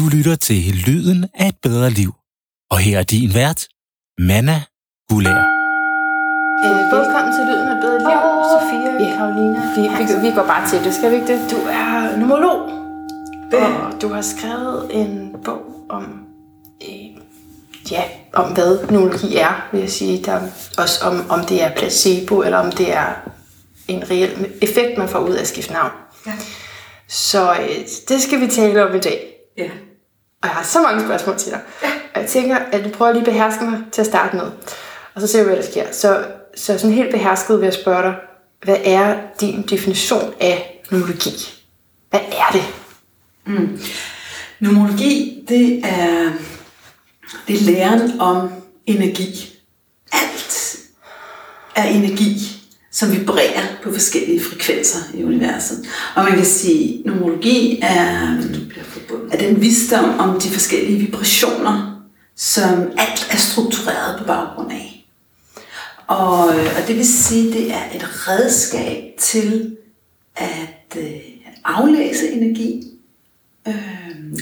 Du lytter til Lyden af et bedre liv. Og her er din vært, Manna Gulær. Øh, velkommen til Lyden af et bedre liv, Sofia Ja. Karolina. Vi, vi, vi går bare til det, skal vi ikke det? Du er numerolog, Det- og du har skrevet en bog om, øh, ja, om hvad numerologi er, vil jeg sige. Der er også om, om det er placebo, eller om det er en reel effekt, man får ud af at skifte navn. Ja. Så øh, det skal vi tale om i dag. Ja. Og jeg har så mange spørgsmål til dig. Og jeg tænker, at du prøver lige at beherske mig til at starte med. Og så ser vi, hvad der sker. Så, så sådan helt behersket vil jeg spørge dig, hvad er din definition af numerologi? Hvad er det? Numerologi, det er, det er læren om energi. Alt er energi, som vibrerer på forskellige frekvenser i universet. Og man kan sige, at numerologi er, er den visdom om de forskellige vibrationer, som alt er struktureret på baggrund af. Og, og det vil sige, at det er et redskab til at øh, aflæse energi, øh,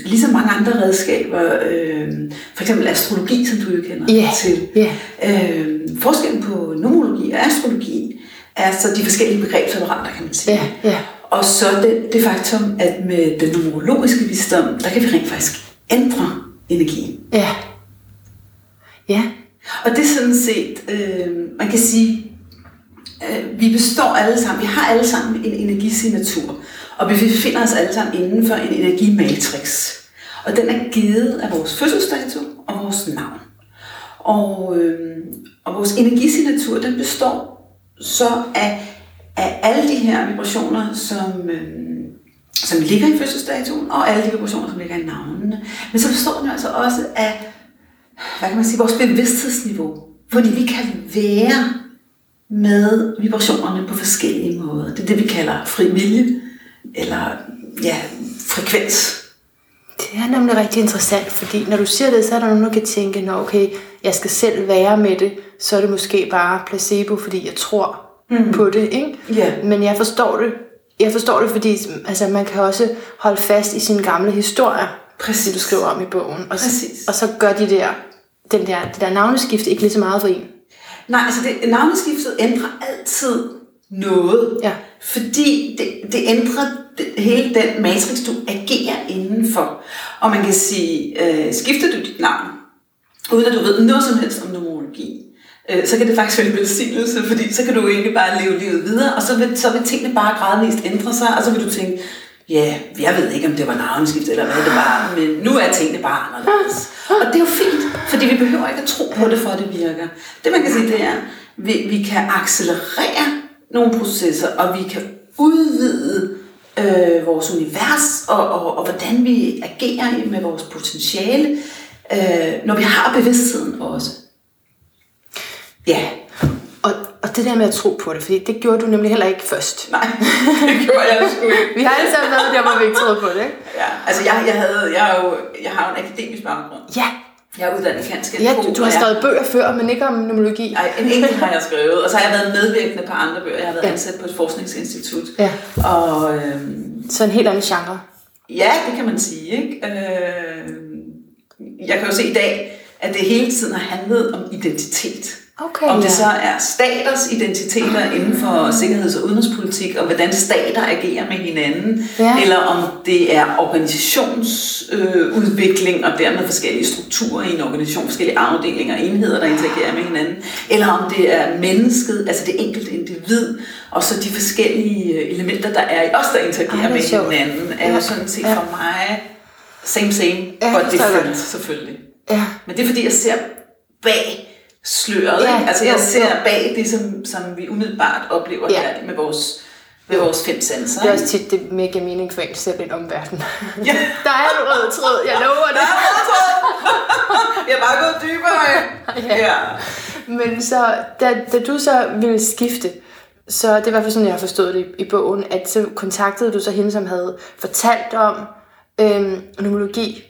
ligesom mange andre redskaber, øh, for eksempel astrologi, som du jo kender Ja, til. ja. Øh, forskellen på numerologi og astrologi er så de forskellige begrebsapparater, kan man sige. Ja, ja. Og så det, det faktum, at med den numerologiske visdom, der kan vi rent faktisk ændre energien. Ja. Ja. Og det er sådan set, øh, man kan sige, øh, vi består alle sammen, vi har alle sammen en energisignatur, og vi befinder os alle sammen inden for en energimatrix. Og den er givet af vores fødselsdato og vores navn. Og, øh, og vores energisignatur, den består så af, af alle de her vibrationer, som, øh, som ligger i fødselsdatoen, og alle de vibrationer, som ligger i navnene. Men så består den jo altså også af hvad kan man sige, vores bevidsthedsniveau. Fordi vi kan være med vibrationerne på forskellige måder. Det er det, vi kalder fri vilje, eller ja, frekvens. Det er nemlig rigtig interessant, fordi når du siger det, så er der nogen, der kan tænke, Nå, okay, jeg skal selv være med det, så er det måske bare placebo, fordi jeg tror mm. på det, ikke? Ja. Men jeg forstår det. Jeg forstår det, fordi altså, man kan også holde fast i sine gamle historier, Præcis. det du skriver om i bogen. Og så, Præcis. og så gør de der, den der, det der navneskift ikke lige så meget for en. Nej, altså det, navneskiftet ændrer altid noget. Ja. Fordi det, det ændrer hele den matrix, du agerer indenfor. Og man kan sige, øh, skifter du dit navn, uden at du ved noget som helst om numerologi, Øh, så kan det faktisk være en velsignelse, fordi så kan du ikke bare leve livet videre, og så vil, så vil tingene bare gradvist ændre sig, og så vil du tænke, ja, jeg ved ikke, om det var navneskift eller hvad det var, men nu er tingene bare anderledes. Og det er jo fint, fordi vi behøver ikke at tro på det, for at det virker. Det man kan sige, det er, at vi, vi kan accelerere nogle processer, og vi kan udvide øh, vores univers, og, og, og hvordan vi agerer med vores potentiale, øh, når vi har bevidstheden også. Ja, Og, og det der med at tro på det, fordi det gjorde du nemlig heller ikke først. nej, det gjorde jeg sgu ikke. Vi har alle sammen været der, hvor vi ikke troede på det, ikke? Ja, altså jeg, jeg, havde, jeg, er jo, jeg har jo en akademisk baggrund. Ja, Jeg er uddannet kansk ja du, du har skrevet bøger før, men ikke om numerologi. Nej, en enkelt har jeg skrevet, og så har jeg været medvirkende på andre bøger. Jeg har været Ja. ansat på et forskningsinstitut. Ja. Og øhm, Så en helt anden genre. ja, det kan man sige. Ikke? Øh, jeg kan jo se i dag, at det hele tiden har handlet om identitet. Okay, om det ja. så er staters identiteter inden for sikkerheds- og udenrigspolitik, og hvordan stater agerer med hinanden, Ja. eller om det er organisationsudvikling, øh, udvikling, og dermed forskellige strukturer i en organisation, forskellige afdelinger og enheder, der interagerer med hinanden, eller om det er mennesket, altså det enkelte individ, og så de forskellige øh, elementer, der er i os, der interagerer Ej, med sjovt. hinanden, er Ja. jo sådan set Ja. for mig same same, Ja, but different, selvfølgelig. Ja. Men det er fordi, jeg ser bag sløret. Ja, altså jeg ser bag det, som, som vi umiddelbart oplever Ja. her med vores, med vores fem sanser. Det er også tit, det mega mening for en selv en omverden. Ja. Der er en rød tråd, jeg lover det. Jeg er bare gået dybere. Ja. ja. Men så, da, da du så ville skifte, så det er i hvert fald sådan, jeg har forstået det i, i bogen, at så kontaktede du så hende, som havde fortalt om øhm, numerologi.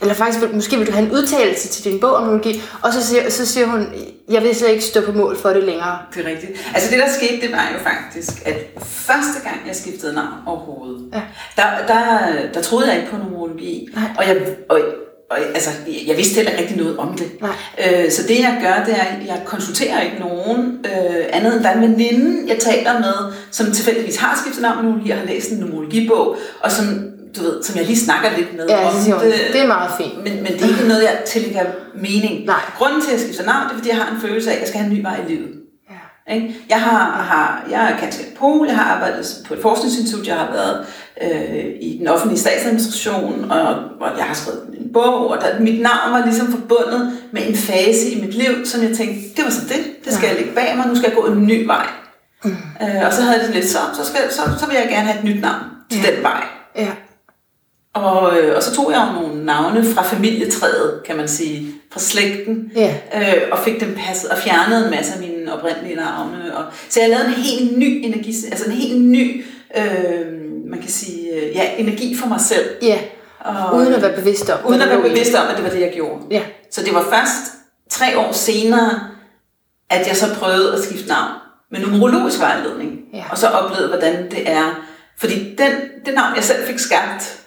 Eller faktisk, måske vil du have en udtalelse til din bog om numerologi, og så siger, så siger hun, jeg vil slet ikke stå på mål for det længere. Det er rigtigt. Altså det, der skete, det var jo faktisk, at første gang, jeg skiftede navn overhovedet, Ja. der, der, der troede jeg ikke på numerologi. Nej. Og jeg, og, og, altså, jeg vidste heller ikke rigtig noget om det. Nej. Øh, så det jeg gør, det er, at jeg konsulterer ikke nogen øh, andet end der er en veninde, jeg taler med, som tilfældigvis har skiftet navn med numerologi og har læst en numerologibog, og som, du ved, som jeg lige snakker lidt med Ja, om siger hun, det er meget fint. men, men det er ikke noget, jeg tillægger mening. Nej. Grunden til, at jeg skifter navn, det er, fordi jeg har en følelse af, at jeg skal have en ny vej i livet. Ja. Ikke? Jeg, har, har, jeg er kanskert Pol, jeg har arbejdet på et forskningsinstitut, jeg har været øh, i den offentlige statsadministration, og, og jeg har skrevet en bog, og der, mit navn var ligesom forbundet med en fase i mit liv, som jeg tænkte, det var så det, det skal jeg lægge bag mig, nu skal jeg gå en ny vej. Mm. Øh, og så havde jeg det lidt så, så, skal, så, så vil jeg gerne have et nyt navn til Ja. den vej. Ja. Og, øh, og så tog jeg nogle navne fra familietræet, kan man sige, fra slægten, Ja. øh, og fik dem passet, og fjernede en masse af mine oprindelige navne. Og, så jeg lavede en helt ny energi, altså en helt ny, øh, man kan sige, øh, ja, energi for mig selv. Ja. Og, Uden at være bevidst om, Uden at være bevidst om, at det var det, jeg gjorde. Ja. Så det var først tre år senere, at jeg så prøvede at skifte navn med numerologisk vejledning. Ja. Og så oplevede, hvordan det er. Fordi den, det navn, jeg selv fik skabt,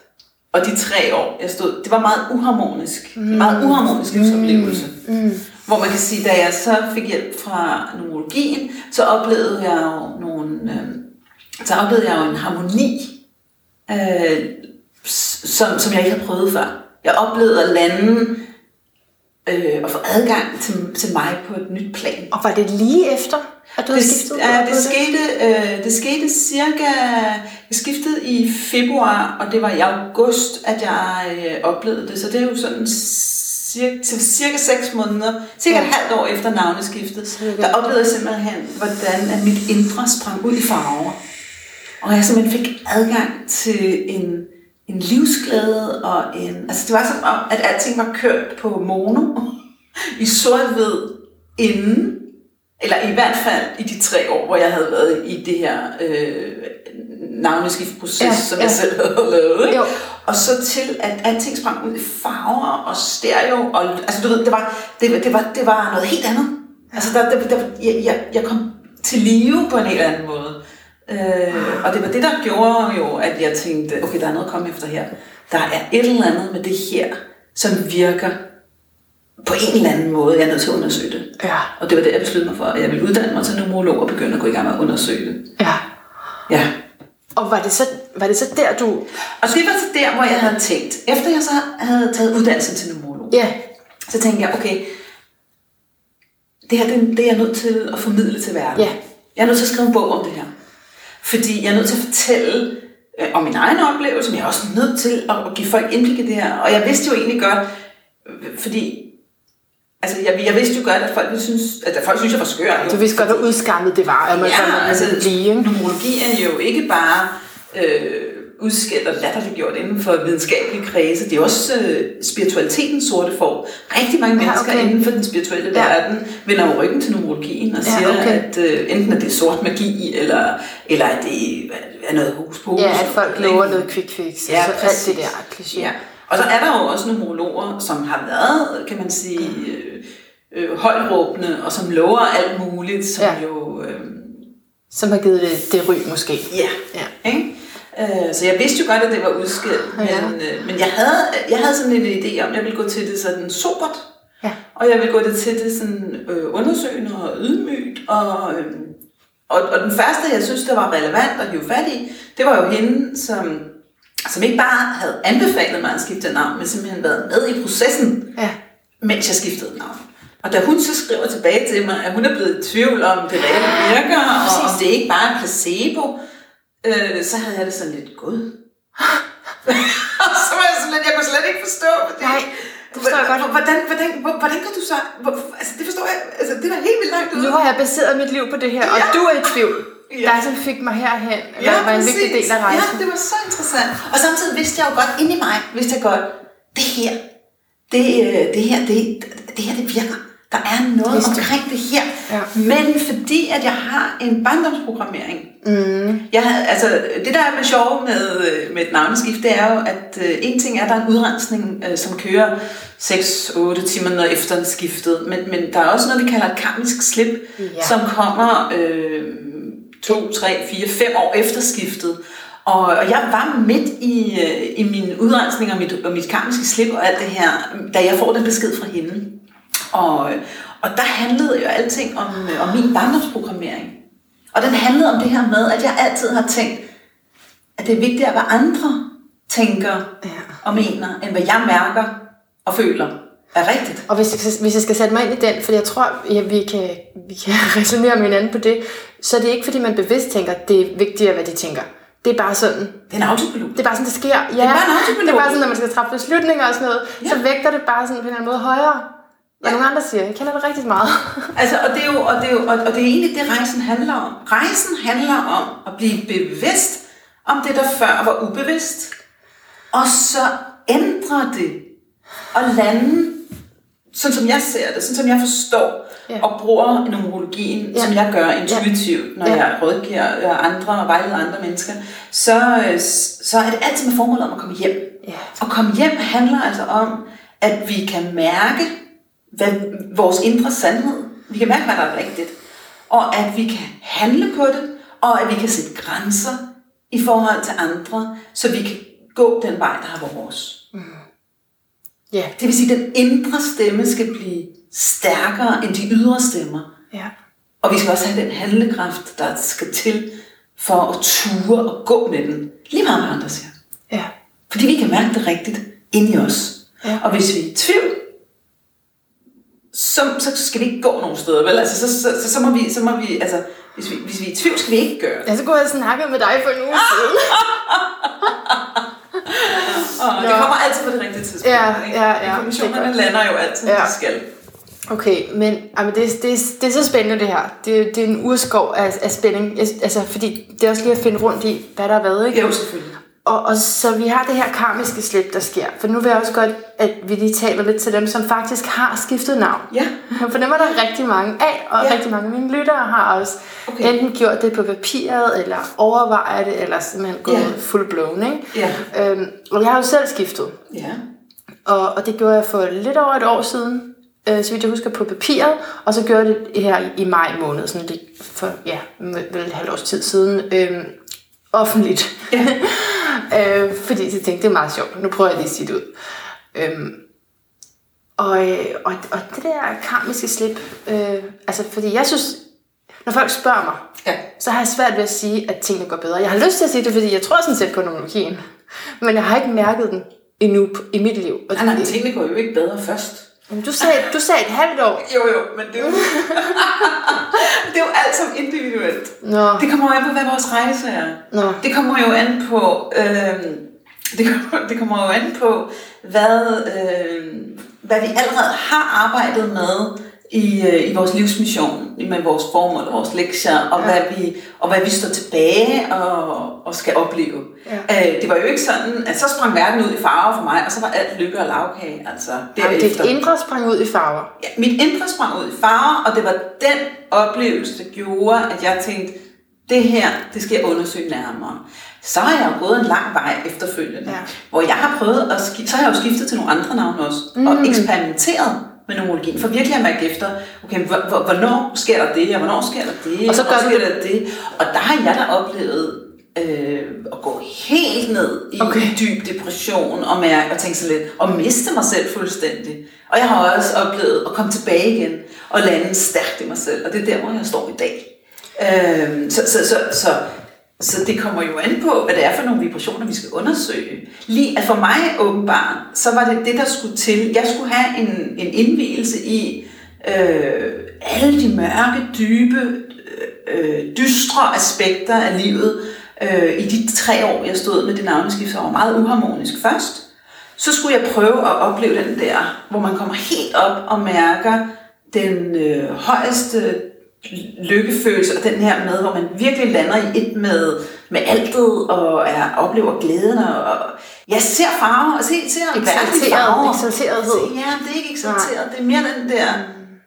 og de tre år, jeg stod, det var meget uharmonisk. Mm. Meget uharmonisk livsoplevelse. Mm. Hvor man kan sige, da jeg så fik hjælp fra numerologien, så oplevede jeg jo nogle, øh, så oplevede jeg jo en harmoni, øh, som, som jeg ikke havde prøvet før. Jeg oplevede at lande øh, og få adgang til, til mig på et nyt plan. Og var det lige efter, at du havde Det, skiftet? ja, det, skete, øh, det skete cirka, jeg skiftede i februar, og det var i august, at jeg øh, oplevede det. Så det er jo sådan cirka, cirka 6 måneder, cirka Ja. et halvt år efter navneskiftet, er der oplevede jeg simpelthen, hvordan at mit indre sprang ud i farver. Og jeg simpelthen fik adgang til en, en livsglæde og en... Altså det var som om, at alting var kørt på mono i sort-hvid inden, eller i hvert fald i de tre år, hvor jeg havde været i det her øh, navneskiftproces, Ja, som ja. jeg selv havde lavet. Ikke? Jo. Og så til, at alting sprang ud i farver og stereo. Og, altså du ved, det var, det, det, var, det var noget helt andet. Altså der, der, der, jeg, jeg, jeg kom til live på en helt anden måde. Øh, og det var det, der gjorde jo, at jeg tænkte, okay, der er noget at komme efter her. Der er et eller andet med det her, som virker på en eller anden måde. Jeg er nødt til at undersøge det. Ja. Og det var det, jeg besluttede mig for, at jeg ville uddanne mig til numerolog og begynde at gå i gang med at undersøge det. Ja. Ja. Og var det, så, var det så der, du... Og det var så der, hvor jeg havde tænkt, efter jeg så havde taget uddannelsen til numerolog, Ja. så tænkte jeg, okay, det her det, det er jeg nødt til at formidle til verden. Ja. Jeg er nødt til at skrive en bog om det her. Fordi jeg er nødt til at fortælle øh, om min egen oplevelse, men jeg er også nødt til at, at give folk indblik i det her. Og jeg vidste jo egentlig godt, øh, fordi altså, jeg, jeg vidste jo godt, at folk, synes, at folk synes, jeg var skør. jo. Du vidste godt, hvor udskammet det var, at man, Ja, altså, blive, ikke? numerologi er jo ikke bare øh, udskilt og latterliggjort inden for videnskabelige kredse. Det er også øh, spiritualitetens sorte form. Rigtig mange Ja, mennesker okay. inden for den spirituelle Ja. verden vender jo ryggen til numerologien og Ja, siger, okay. at øh, enten at det er sort magi, eller, eller at det er noget hus på Ja, at folk lover noget quick fix, Ja, så alt præcis. det der kliché. Ja. Og så er der jo også numerologer, som har været, kan man sige, øh, øh, højtråbende, og som lover alt muligt, som Ja. jo... Øh, Som har givet det, det ry, måske. Ja. Ja. Ikke? Øh, så jeg vidste jo godt, at det var udskilt, Ja. men, øh, men jeg, havde, jeg havde sådan en idé om, at jeg ville gå til det sådan sobert, Ja. og jeg ville gå det til det sådan øh, undersøgende og ydmygt, og, øh, og, og den første, jeg synes, der var relevant at hive fat i, det var jo hende, som, som ikke bare havde anbefalet mig at skifte navn, men simpelthen været med i processen, Ja. mens jeg skiftede navn. Og da hun så skriver tilbage til mig, at hun er blevet i tvivl om, det reelt virker, og om det ikke bare er placebo, øh, så havde jeg det sådan lidt, gud. så var jeg sådan lidt, jeg kunne slet ikke forstå, fordi, Nej, det forstår jeg godt. Hvordan, hvordan, hvordan, hvordan kan du så, hvor, altså det forstår jeg, altså det var helt vildt langt ud. Nu har jeg baseret mit liv på det her, og Ja. du er i tvivl. Ja. Der som fik mig herhen, ja, var en vigtig del af rejsen. Ja, det var så interessant. Og samtidig vidste jeg jo godt, inde i mig, vidste jeg godt, det her, det, øh, det her, det, det her, det virker. Der er noget Vidste. omkring det her. Ja. Men fordi at jeg har en barndomsprogrammering, Mm. jeg havde, altså, det der er med sjov med, øh, med et navneskift, det er jo, at øh, en ting er, at der er en udrensning, øh, som kører 6-8 timer når efter skiftet, men, men der er også noget, vi kalder et karmisk slip, Ja. som kommer øh, 2, 3, 4, 5 år efter skiftet. Og, og jeg var midt i, øh, i min udrensning og mit, og mit karmiske slip og alt det her, da jeg får den besked fra hende. Og, og der handlede jo alting om, øh, om min barndomsprogrammering. Og den handlede om det her med, at jeg altid har tænkt, at det er vigtigere, hvad andre tænker Ja. og mener, end hvad jeg mærker og føler er rigtigt. Og hvis jeg, hvis jeg skal sætte mig ind i den, for jeg tror, ja, vi kan, vi kan resonere med hinanden på det, så er det ikke, fordi man bevidst tænker, at det er vigtigere, hvad de tænker. Det er bare sådan, Det er en autopilot. det er bare sådan, det sker. Ja, det er bare en autopilot. det er bare sådan, når man skal træffe beslutninger og sådan noget, Ja. så vægter det bare sådan på en eller anden måde højere. Ja. nogle andre siger. Jeg kender det rigtig meget. Altså, og det er jo, og det er jo, og, og det er egentlig det, rejsen handler om. Rejsen handler om at blive bevidst om det, der før var ubevidst, og så ændre det og lande, sådan som jeg ser det, sådan som jeg forstår Ja. og bruger numerologien, Ja. som jeg gør intuitivt, når Ja. jeg rådgiver andre og vejleder andre mennesker, så, øh, så er det altid med formålet om at komme hjem. Ja. Og komme hjem handler altså om, at vi kan mærke hvad, vores indre sandhed. Vi kan mærke, hvad der er rigtigt. Og at vi kan handle på det, og at vi kan sætte grænser i forhold til andre, så vi kan gå den vej, der har været vores. Ja. Det vil sige, at den indre stemme skal blive stærkere end de ydre stemmer. Ja. Og vi skal også have den handlekraft, der skal til for at ture og gå med den. Lige meget hvad andre siger. Ja. Fordi vi kan mærke det rigtigt inde i os. Ja. Og hvis vi er i tvivl, så, så skal vi ikke gå nogen steder, vel? Altså, så, så, så, så, må vi, så må vi, altså, hvis vi, hvis vi er i tvivl, skal vi ikke gøre det. Ja, så kunne jeg snakke med dig for en uge siden. Og det kommer altid på det rigtige tidspunkt. Ja, ja, ja, er lander jo altid, Ja. de skal. Okay, men jamen, det, er- det, det er så spændende det her. Det, er- det er en urskov af, af spænding. Altså, fordi det er også lige at finde rundt i, hvad der har været, ikke? Jo, selvfølgelig. Og, og så vi har det her karmiske slip, der sker. For nu vil jeg også godt, at vi lige taler lidt til dem, som faktisk har skiftet navn. Ja. For dem er der rigtig mange af, og Ja. rigtig mange af mine lyttere har også Okay. enten gjort det på papiret, eller overvejet det, eller simpelthen gået Ja. full blown, ikke? Ja. Øhm, og jeg har jo selv skiftet. Ja. Og, og det gjorde jeg for lidt over et år siden, øh, så vidt jeg husker, på papiret. Og så gjorde jeg det her i, maj måned, sådan lidt for ja, vel et halvt års tid siden, øh, offentligt. Ja. øh, fordi jeg tænkte, det er meget sjovt. Nu prøver jeg lige at sige det ud. Øhm, og, øh, og, og det der karmiske slip, øh, altså fordi jeg synes, når folk spørger mig, Ja. så har jeg svært ved at sige, at tingene går bedre. Jeg har lyst til at sige det, fordi jeg tror sådan set på numerologien. Men jeg har ikke mærket den endnu i mit liv. Og Nej, nej, tingene går jo ikke bedre først. Men Du sagde, du sagde et halvt år. Jo, jo, men det er jo, det er jo alt som individuelt. Nå, Det kommer jo an på, hvad vores rejse er. Nå. Det kommer jo an på, øh, det, kommer, det kommer jo an på, hvad, øh, hvad vi allerede har arbejdet med i, øh, i vores livsmission, med vores formål og vores lektier, og, Ja. hvad, vi, og hvad vi står tilbage og, og skal opleve. Ja. Øh, det var jo ikke sådan, at så sprang verden ud i farver for mig, og så var alt lykke og lavkage. Altså, Jamen, derefter. dit indre sprang ud i farver. Ja, mit indre sprang ud i farver, og det var den oplevelse, der gjorde, at jeg tænkte, det her, det skal jeg undersøge nærmere. Så har jeg jo gået en lang vej efterfølgende, Ja. hvor jeg har prøvet at skifte, så har jeg jo skiftet til nogle andre navne også, mm. og eksperimenteret med numerologien, for virkelig at mærke efter, okay, hvor- hvor- hvornår sker der det, og hvornår sker der det, Og så gør sker der det. Og der har jeg da oplevet øh, at gå helt ned i okay. dyb depression og, mærke, og tænke så lidt, og miste mig selv fuldstændig. Og jeg har også oplevet at komme tilbage igen og lande stærkt i mig selv, og det er der, hvor jeg står i dag. Øh, så, så, så, så, så det kommer jo an på, hvad det er for nogle vibrationer, vi skal undersøge. Lige at for mig åbenbart, så var det det, der skulle til. Jeg skulle have en, en indvielse i øh, alle de mørke, dybe, øh, øh, dystre aspekter af livet øh, i de tre år, jeg stod med det navneskift, som var meget uharmonisk først. Så skulle jeg prøve at opleve den der, hvor man kommer helt op og mærker den øh, højeste lykkefølelse, og den her med, hvor man virkelig lander i et med, med altet, og er, oplever glæden, og, og jeg ser farver, og ser, ser farver. eksalterethed. Ja, det er ikke eksalteret, det er mere den der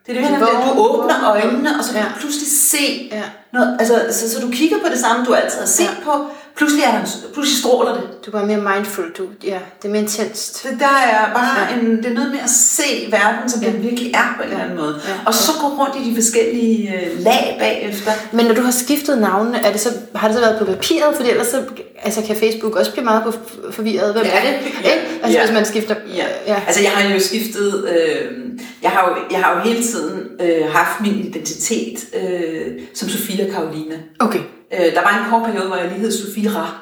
Det er det, Du her, at du åbner øjnene, og så kan Ja. du pludselig se Ja. noget. Altså, så, så du kigger på det samme, du altid har set Ja. på. Pludselig, er der, pludselig stråler det. Du er bare mere mindful. Du, ja, det er mere intenst. Det, der er bare Ja. en, det er noget med at se verden, som Ja. den virkelig er på en eller anden måde. Ja. Og så gå rundt i de forskellige øh, lag bagefter. Men når du har skiftet navnene, er det så, har det så været på papiret? Fordi ellers så, altså, kan Facebook også blive meget forvirret. Hvem Ja, er det? ja, Ikke? Altså ja. hvis man skifter... Ja. ja. Altså jeg har jo skiftet, øh, jeg, har jo, jeg har jo hele tiden øh, haft min identitet øh, som Sofia Karoline. Okay. Øh, der var en kort periode, hvor jeg lige hed Sofie Ra,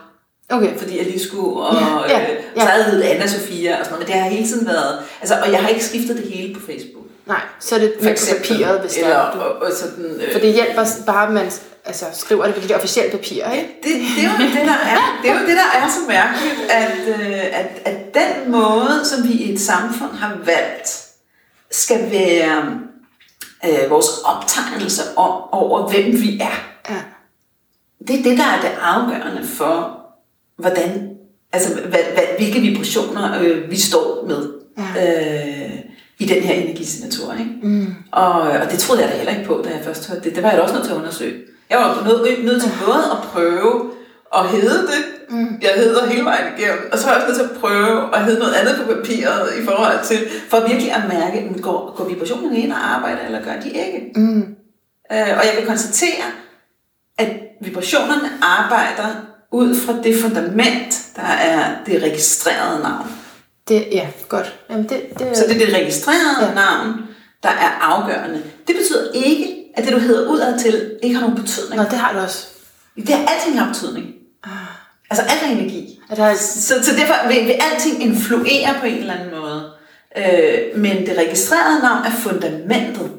Okay. fordi jeg lige skulle, og Ja, ja, øh, ja. så havde jeg Anna Sofia og sådan noget, men det har hele tiden været, altså, og jeg har ikke skiftet det hele på Facebook. Nej, så er det For eksempel. papiret, hvis Eller, er. Du, og, og sådan, øh, for det hjælper bare, at man altså, skriver det på de officielle papirer, ikke? det, det, er jo det, der er, det er jo det, der er så mærkeligt, at, øh, at, at den måde, som vi i et samfund har valgt, skal være øh, vores optegnelse om, over, hvem vi er. Ja. Det er det, der er det afgørende for, hvordan, altså, hvad, hvad, hvilke vibrationer øh, vi står med øh, i den her energisignatur. Ikke? Mm. Og, og det troede jeg da heller ikke på, da jeg først hørte det. Det var jeg da også nødt til at undersøge. Jeg var nødt, nødt til både at prøve at hedde det, mm. jeg hedder hele vejen igennem, og så var jeg også nødt til at prøve at hedde noget andet på papiret i forhold til, for virkelig at mærke, går, går vibrationerne ind og arbejder, eller gør de ikke? Mm. Øh, og jeg kan konstatere, at vibrationerne arbejder ud fra det fundament, der er det registrerede navn. Det, ja, godt. Jamen, det, det, Så det er det registrerede Ja. navn, der er afgørende. Det betyder ikke, at det du hedder udad til ikke har nogen betydning. Nå, det har det også. Det har alting har betydning. Altså alt er energi. At der er, Så, så derfor vil, vil alting influere på en eller anden måde. Øh, men det registrerede navn er fundamentet.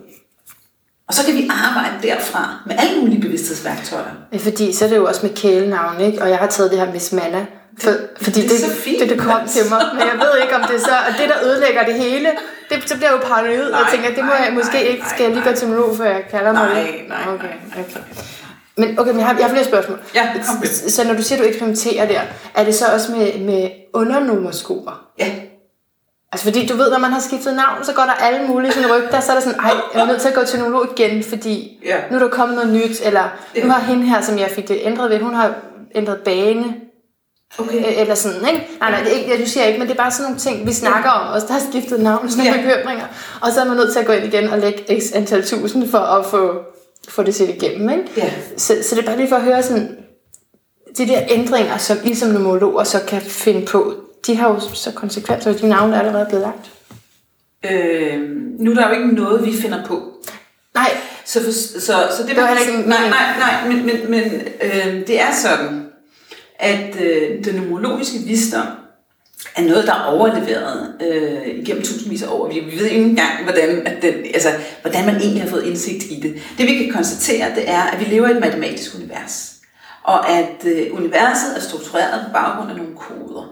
Og så kan vi arbejde derfra med alle mulige bevidsthedsværktøjer. Ja, fordi så er det jo også med kælenavn, ikke? Og jeg har taget det her Miss Manna. For, fordi det det, er så fint, det, det kom til mig. Men jeg ved ikke, om det er så... Og det, der ødelægger det hele, det, så bliver jeg jo paranoid. og Nej, tænker, det må nej, jeg måske nej, ikke... Skal jeg lige gå til monolog, før jeg kalder mig Nej, det? nej, okay, okay. Men okay, men jeg har, jeg har flere spørgsmål. Ja, kom. Så, når du siger, at du eksperimenterer der, er det så også med, med undernummerskoer? Ja, Altså fordi du ved, når man har skiftet navn, så går der alle mulige sådan rygter, så er der sådan, ej, jeg er nødt til at gå til neurolog igen, fordi Ja. nu er der kommet noget nyt, eller nu Ja. har hende her, som jeg fik det ændret ved, hun har ændret bane, okay. øh, eller sådan, ikke? Nej, nej, det er ikke, jeg, du siger ikke, men det er bare sådan nogle ting, vi snakker om, os der har skiftet navn, sådan nogle Ja. bekymringer, og så er man nødt til at gå ind igen og lægge x antal tusind for at få, få det set igennem, ikke? Ja. Så, så det er bare lige for at høre sådan, de der ændringer, som I som numerologer så kan finde på, de har jo så konsekvenser, de navne er allerede blevet lagt. Øh, nu er der jo ikke noget, vi finder på. Nej, Så, for, så, så det, Det var heller ikke Nej, nej, nej, men, men, men øh, det er sådan, at øh, den numerologiske visdom er noget, der er overleveret øh, igennem tusindvis af år. Vi, vi ved ikke engang, hvordan, at den, altså, hvordan man egentlig har fået indsigt i det. Det vi kan konstatere, det er, at vi lever i et matematisk univers. Og at øh, universet er struktureret på baggrund af nogle koder.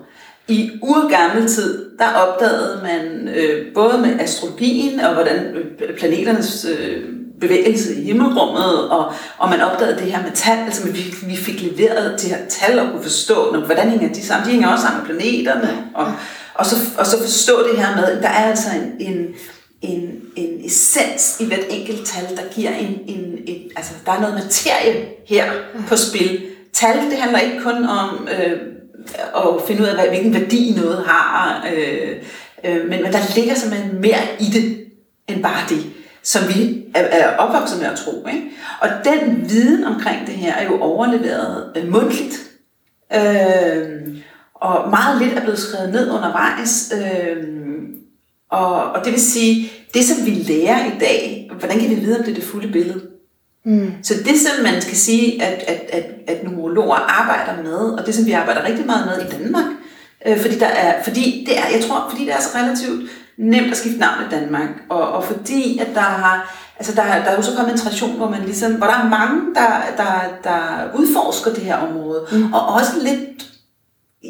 I urgammel tid, der opdagede man øh, både med astrologien og hvordan øh, planeternes øh, bevægelse i himmelrummet, og, og man opdagede det her med tal, altså vi, vi fik leveret de her tal og kunne forstå, når, hvordan hænger de sammen. De hænger også sammen med planeterne, og, og, så, og så forstå det her med, at der er altså en, en, en, en essens i hvert enkelt tal, der giver en, en, en altså der er noget materie her på spil. Tal, det handler ikke kun om øh, at finde ud af, hvad, hvilken værdi noget har, øh, øh, men, men der ligger simpelthen mere i det, end bare det, som vi er, er opvokset med at tro. Ikke? Og den viden omkring det her er jo overleveret øh, mundtligt, øh, og meget lidt er blevet skrevet ned undervejs, øh, og, og det vil sige, det som vi lærer i dag, hvordan kan vi vide, om det er det fulde billede? Mm. Så det, som man skal sige, at, at, at, at numerologer arbejder med, og det, som vi arbejder rigtig meget med i Danmark, øh, fordi, der er, fordi, det er, jeg tror, fordi det er så relativt nemt at skifte navn i Danmark, og, og fordi at der har, altså der, der er jo så kommet en tradition, hvor man ligesom, hvor der er mange, der, der, der udforsker det her område, mm. og også lidt,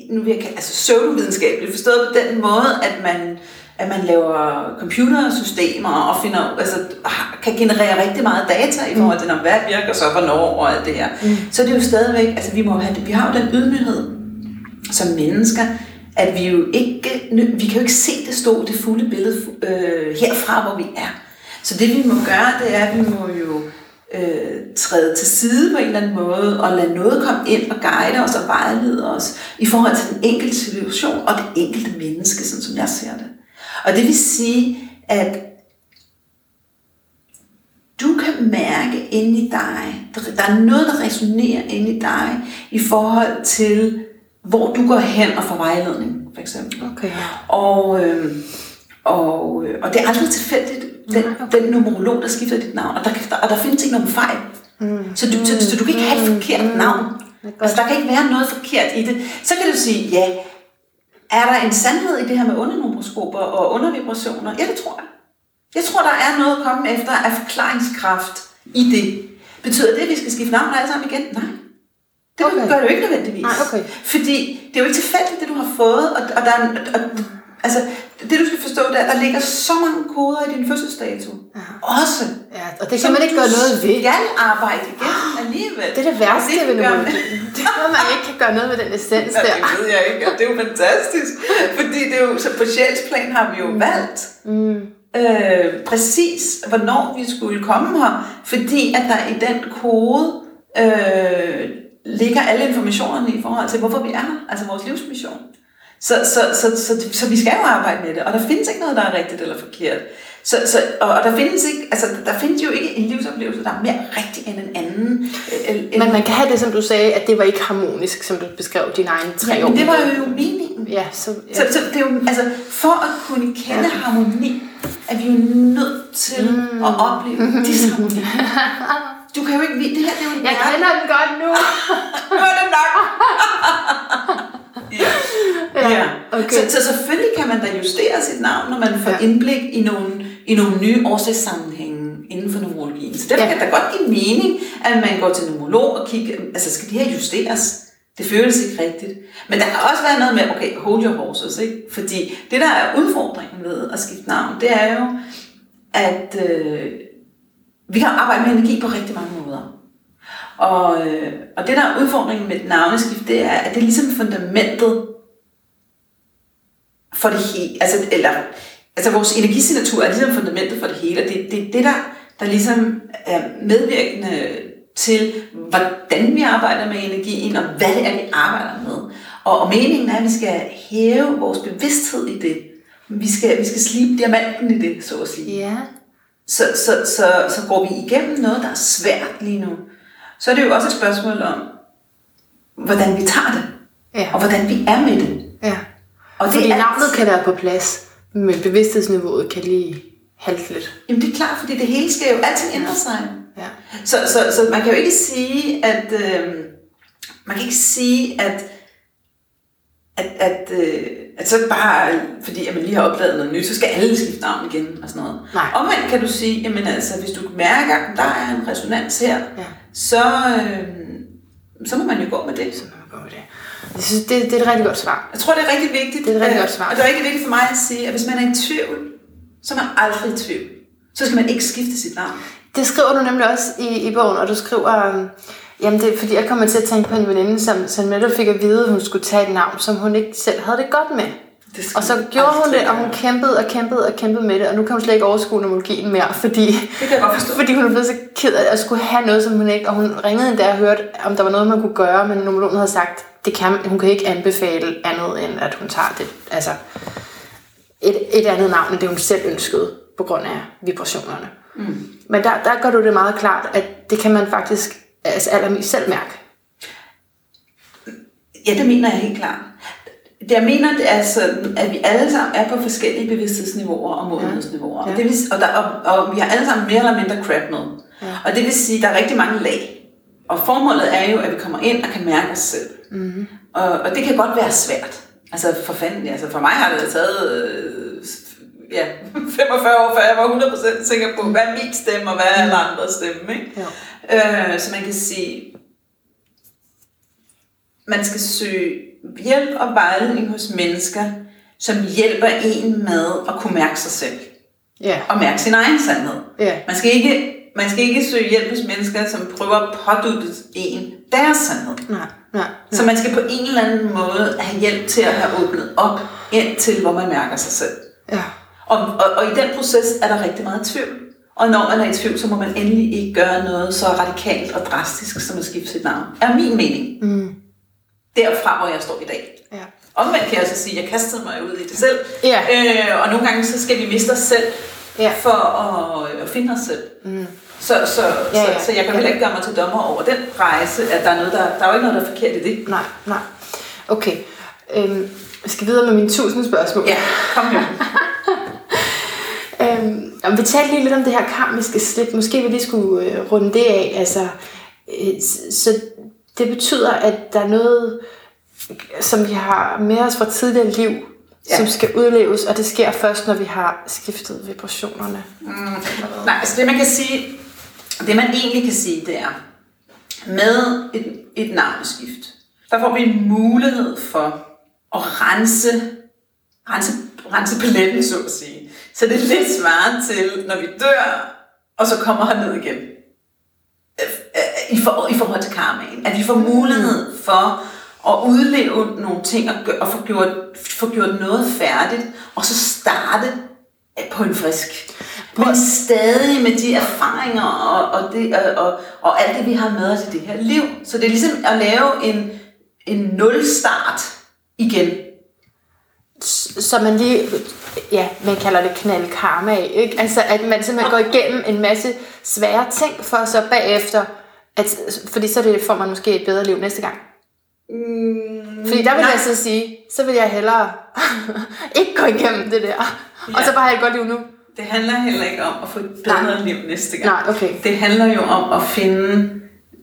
nu vil jeg kalde, altså pseudovidenskabeligt, forstået på den måde, at man, at man laver computersystemer og finder, altså, kan generere rigtig meget data i forhold til, når hvad virker så, hvornår og alt det her. Mm. Så er det jo stadigvæk, altså vi, må have, vi har jo den ydmyghed som mennesker, at vi jo ikke, vi kan jo ikke se det stå, det fulde billede øh, herfra, hvor vi er. Så det vi må gøre, det er, at vi må jo øh, træde til side på en eller anden måde, og lade noget komme ind og guide os og vejlede os i forhold til den enkelte situation og det enkelte menneske, sådan som jeg ser det. Og det vil sige, at du kan mærke inde i dig, der er noget, der resonerer inde i dig i forhold til, hvor du går hen og får vejledning, for eksempel. Okay. Og, øh, og, øh, og det er aldrig tilfældigt, den, okay. den numerolog, der skifter dit navn, og der, der, og der findes ikke nogen fejl. Mm. Så, du, så, så du kan ikke have et forkert mm. navn. Altså, der kan ikke være noget forkert i det. Så kan du sige, ja, er der en sandhed i det her med undernumeroskoper og undervibrationer? Ja, det tror jeg. Jeg tror, der er noget at komme efter af forklaringskraft i det. Betyder det, at vi skal skifte navn alle sammen igen? Nej. Det okay. gør det jo ikke nødvendigvis. Nej, okay. Fordi det er jo ikke tilfældigt, det du har fået, og, og, der er, og, Altså, det du skal forstå, det er, at der ligger så mange koder i din fødselsdato. Ja. Også. Ja, og det kan man ikke gøre noget ved. Skal arbejde igen alligevel. Det er det værste ved numerologien. Det er noget, man ikke kan gøre noget ved den essens der. det ved jeg ikke, og det er jo fantastisk. Fordi det er jo, så på sjælsplan har vi jo mm. valgt. Mm. Øh, præcis, hvornår vi skulle komme her. Fordi at der i den kode øh, ligger alle informationerne i forhold til, hvorfor vi er her. Altså vores livsmission. Så, så, så, så, så, så vi skal jo arbejde med det, og der findes ikke noget, der er rigtigt eller forkert. Så, så, og, og der findes ikke, altså der findes jo ikke en livsoplevelse, der er mere rigtig end en anden. Øh, end Men man kan have det, som du sagde, at det var ikke harmonisk, som du beskrev din egen tre ja, år. men det var jo meningen. Ja, så, ja. Så, så det er jo, altså, for at kunne kende ja. harmoni, er vi jo nødt til mm. at opleve disharmoni. Du kan jo ikke vide, det her det er jo Jeg kender den godt nu. nu er det nok. ja. Ja. Okay. Så, så selvfølgelig kan man da justere sit navn, når man får ja. indblik i nogle, i nogle nye årsagssammenhænge inden for numerologien. Så derfor ja. kan det godt give mening, at man går til numerolog og kigger, altså skal det her justeres? Det føles ikke rigtigt. Men der kan også være noget med, okay, hold your horses, ikke? Fordi det, der er udfordringen ved at skifte navn, det er jo, at øh, vi har arbejdet med energi på rigtig mange måder. Og, øh, og det, der er udfordringen med et navneskift, det er, at det er ligesom fundamentet for det hele. Altså, eller, altså vores energisignatur er ligesom fundamentet for det hele, og det er det, det, der, der ligesom er medvirkende til, hvordan vi arbejder med energien, og hvad det er, vi arbejder med. Og, og meningen er, at vi skal hæve vores bevidsthed i det. Vi skal, vi skal slibe diamanten i det, så at sige. Ja. Så, så, så, så går vi igennem noget, der er svært lige nu. Så er det jo også et spørgsmål om, hvordan vi tager det. Ja. Og hvordan vi er med det. Og det Fordi er navnet kan være på plads, men bevidsthedsniveauet kan lige halte lidt. Jamen det er klart, fordi det hele skal jo altid ændre sig. Ja. Så, så, så man kan jo ikke sige, at øh, man kan ikke sige, at at, at, øh, at så bare, fordi at man lige har opdaget noget nyt, så skal alle skifte navn igen og sådan noget. Nej. Omvendt kan du sige, jamen altså, hvis du mærker, at der er en resonans her, Ja. så, øh, så må man jo gå med det. Så må man gå med det. Jeg synes, det, det er et rigtig godt svar. Jeg tror, det er rigtig vigtigt. Det er et rigtig øh, godt svar. Og det er rigtig vigtigt for mig at sige, at hvis man er i tvivl, så er man aldrig i tvivl. Så skal man ikke skifte sit navn. Det skriver du nemlig også i, i bogen, og du skriver, øhm, jamen det er fordi, jeg kommer til at tænke på en veninde, som, som netop fik at vide, at hun skulle tage et navn, som hun ikke selv havde det godt med. Og så gjorde hun det, og hun kæmpede og kæmpede og kæmpede med det, og nu kan hun slet ikke overskue numerologien mere, fordi, fordi hun er blevet så ked af at skulle have noget, som hun ikke, og hun ringede endda og hørte, om der var noget, man kunne gøre, men numerologen havde sagt, det kan, hun kan ikke anbefale andet, end at hun tager det, altså et, et andet navn, end det hun selv ønskede, på grund af vibrationerne. Mm. Men der, der gør du det meget klart, at det kan man faktisk altså allermest selv mærke. Ja, det mener jeg helt klart. Det jeg mener, det er sådan, at vi alle sammen er på forskellige bevidsthedsniveauer og modenhedsniveauer. Ja. Og, det vil, og, der, og, og vi har alle sammen mere eller mindre crap med. Ja. Og det vil sige, at der er rigtig mange lag. Og formålet er jo, at vi kommer ind og kan mærke os selv. Mhm. Mm-hmm. Og, og det kan godt være svært. Altså for fanden, altså for mig har det taget øh, ja, 45 år, før jeg var 100% sikker på, hvad er min stemme, og hvad er alle andres stemme. Ikke? Ja. Øh, så man kan sige, man skal søge hjælp og vejledning hos mennesker, som hjælper en med at kunne mærke sig selv. Ja. Og mærke sin egen sandhed. Ja. Man skal ikke, man skal ikke søge hjælp hos mennesker, som prøver at pådutte en deres sandhed. Nej, nej. Så man skal på en eller anden måde have hjælp til at have åbnet op ind til, hvor man mærker sig selv. Ja. Og, og, og i den proces er der rigtig meget tvivl. Og når man er i tvivl, så må man endelig ikke gøre noget så radikalt og drastisk, som at skifte sit navn. Er min mening. Mm. Derfra, hvor jeg står i dag. Ja. Omvendt kan jeg så sige, at jeg kastede mig ud i det selv. Ja. Øh, og nogle gange så skal vi miste os selv Ja. for at, at finde os selv. Mm. Så, så, Ja, ja, ja. så, så jeg kan heller ikke gøre mig til dommer over den rejse, at der er, noget, der, der er jo ikke noget, der er forkert i det. Nej, nej. Okay. Øhm, jeg skal videre med mine tusind spørgsmål. Ja, kom nu. Øhm, og vi talte lige lidt om det her karmiske slip. Måske vi lige skulle øh, runde det af. Altså, øh, så det betyder, at der er noget, som vi har med os fra tidligere liv, ja. Som skal udleves, og det sker først, når vi har skiftet vibrationerne. Nej, altså det man kan sige, det man egentlig kan sige, det er, med et, et navneskift, der får vi en mulighed for at rense, rense, rense paletten, så at sige. Så det er lidt svaret til, når vi dør, og så kommer han ned igen. Øh, øh, I, for, I forhold til karmaen. At vi får mulighed for at udleve nogle ting og, gø- og få, gjort, få gjort noget færdigt, og så starte på en frisk. Men stadig med de erfaringer og, og, det, og, og, og alt det, vi har med os i det her liv. Så det er ligesom at lave en, en nulstart igen. Så man lige, ja, man kalder det knald karma ikke? Altså, at man simpelthen går igennem en masse svære ting, for så bagefter, at, fordi så det, får man måske et bedre liv næste gang. Mm, Fordi der vil nej. jeg så sige, så vil jeg hellere ikke gå igennem det der. Ja. Og så bare have et godt liv nu. Det handler heller ikke om at få et bedre Nej. liv næste gang. Nej, okay. Det handler jo om at finde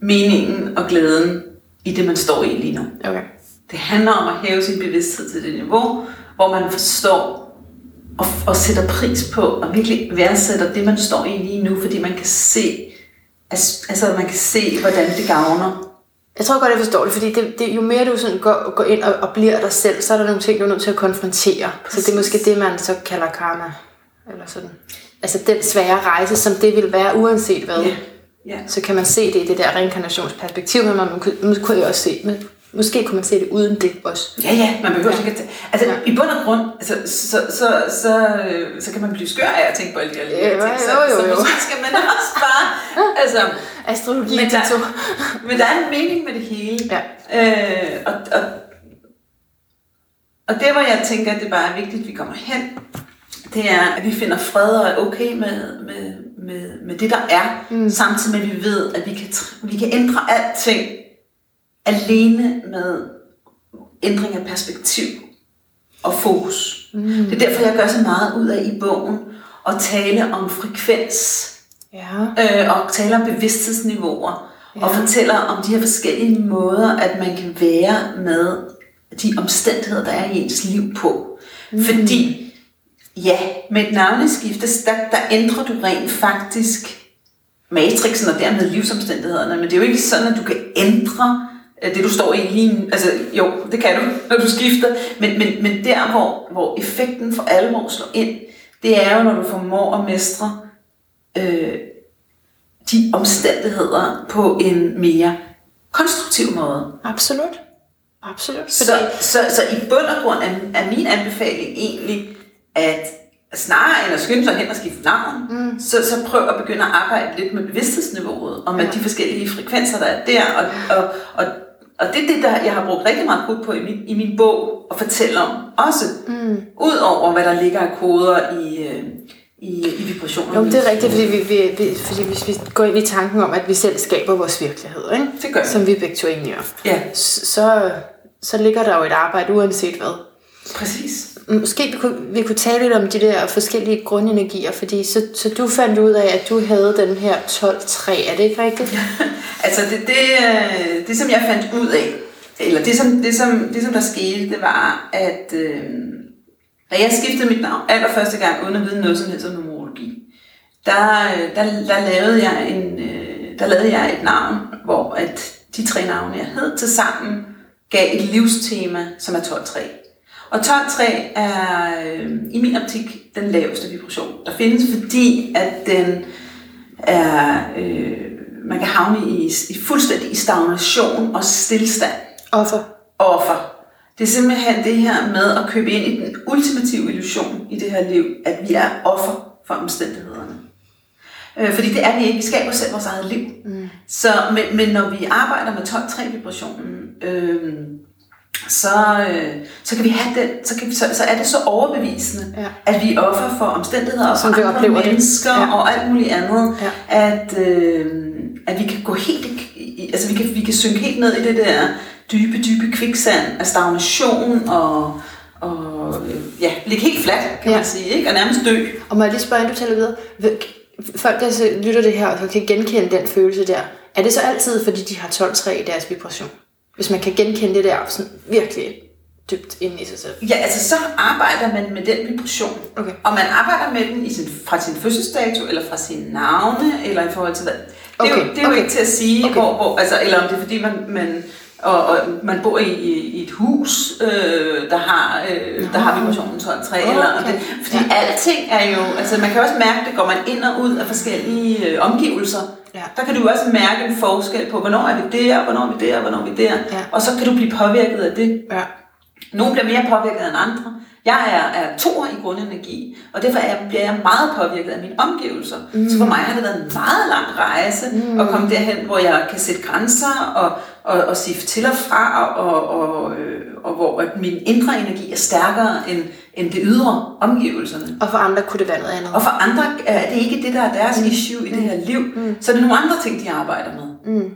meningen og glæden i det, man står i lige nu. Okay. Det handler om at hæve sin bevidsthed til det niveau, hvor man forstår og, og sætter pris på, og virkelig værdsætter det, man står i lige nu, fordi man kan se, altså man kan se, hvordan det gavner. Jeg tror godt, jeg forstår det, fordi det, det, jo mere du sådan går, går ind og, og bliver dig selv, så er der nogle ting, du er nødt til at konfrontere. Præcis. Så det er måske det, man så kalder karma. Eller sådan. Altså den svære rejse, som det vil være uanset hvad. Ja. Ja. Så kan man se det i det der reinkarnationsperspektiv, men man kunne, man kunne jo også se, men måske kunne man se det uden det også. Ja, ja, man behøver ikke at... Altså, i bund og grund, altså, så, så, så, så, øh, så kan man blive skør af at tænke på alle de her Ja, ting. Så, jo, jo, så jo. måske skal man også bare... Altså, Astrologi men, der, men der er en mening med det hele. Ja. Øh, og, og, og det, hvor jeg tænker, at det bare er vigtigt, at vi kommer hen, det er, at vi finder fred og er okay med, med, med, med det, der er, mm. samtidig med, at vi ved, at vi kan, vi kan ændre alting alene med ændring af perspektiv og fokus. Mm. Det er derfor, jeg gør så meget ud af i bogen at tale om frekvens, Ja. øh, og taler om bevidsthedsniveauer, ja. og fortæller om de her forskellige måder, at man kan være med de omstændigheder, der er i ens liv på. Mm. Fordi, ja, med et navneskift, der, der ændrer du rent faktisk matrixen og dermed livsomstændighederne, men det er jo ikke sådan, at du kan ændre det, du står i lige. Altså, jo, det kan du, når du skifter, men, men, men der, hvor, hvor effekten for alvor slår ind, det er jo, når du formår at mestre øh, de omstændigheder på en mere konstruktiv måde. Absolut. Absolut. Så, så, så i bund og grund er, er min anbefaling egentlig, at snarere end at skynde sig hen og skifte navn, mm. så, så prøv at begynde at arbejde lidt med bevidsthedsniveauet, og med ja. de forskellige frekvenser, der er der. Og, og, og, og det er det, der jeg har brugt rigtig meget krudt på i min, i min bog at fortælle om også. Mm. Udover hvad der ligger af koder i, øh, i, i vibrationer. Jo, det er rigtigt, fordi, vi, vi, vi, fordi hvis vi går ind i tanken om, at vi selv skaber vores virkelighed, ikke? Det gør som vi begge to egentlig gør, Ja, så, så ligger der jo et arbejde uanset hvad. præcis. Måske vi kunne, vi kunne tale lidt om de der forskellige grundenergier, fordi så, så du fandt ud af, at du havde den her 12-3, er det ikke rigtigt? Altså det, det, øh, det som jeg fandt ud af, eller det som, det som, det som der skete, det var, at øh, da jeg skiftede mit navn allerførste gang, uden at vide noget som helst om numerologi, der, øh, der, der, lavede jeg en, øh, der lavede jeg et navn, hvor at de tre navne, jeg hed, til sammen gav et livstema, som er 12-3. Og 12-3 er øh, i min optik den laveste vibration, der findes, fordi at den er, øh, man kan havne i, i fuldstændig stagnation og stillstand. Offer. Offer. Det er simpelthen det her med at købe ind i den ultimative illusion i det her liv, at vi er offer for omstændighederne. Øh, fordi det er vi ikke. Vi skaber selv vores eget liv. Mm. Så, men, men når vi arbejder med 12-3-vibrationen, øh, så, øh, så kan vi have den, så, kan vi, så, så er det så overbevisende, Ja. at vi er offer for omstændigheder og for andre oplever det. mennesker Ja. og alt muligt andet, Ja. at, øh, at vi kan gå helt, altså vi kan, vi kan synke helt ned i det der dybe, dybe kviksand af stagnation og, og øh, ja, ligge helt fladt, kan Ja. man sige, ikke? og nærmest dø. Og må jeg lige spørge, inden du taler videre, folk, der lytter det her, og kan genkende den følelse der, er det så altid, fordi de har 12-3 i deres vibration? Hvis man kan genkende det der sådan virkelig dybt inde i sig selv. Ja, altså så arbejder man med den vibration. Okay. Og man arbejder med den i sin, fra sin fødselsdato, eller fra sin navne, eller i forhold til hvad. Det er, Okay, jo, det er jo okay. ikke til at sige, Okay. hvor, hvor, altså, eller om det er fordi, man, man, og, og man bor i, i, et hus, øh, der har, øh, der har vibrationen 12-3, Okay. eller om det, fordi Ja. alting er jo, altså man kan også mærke, det går man ind og ud af forskellige øh, omgivelser. Ja. Der kan du også mærke en forskel på, hvornår er vi der, hvornår er vi der, hvornår er vi der, Ja. og så kan du blive påvirket af det. Ja. Nogle bliver mere påvirket end andre. Jeg er, er toer i grundenergi, og derfor er, bliver jeg meget påvirket af mine omgivelser. Mm. Så for mig har det været en meget lang rejse mm. at komme derhen, hvor jeg kan sætte grænser og, og, og sige til og fra, og, og, øh, og hvor at min indre energi er stærkere end, end det ydre omgivelserne. Og for andre kunne det være noget andet. Og for andre er det ikke det, der er deres issue i det her liv, mm. så er det nogle andre ting, de arbejder med. Mm.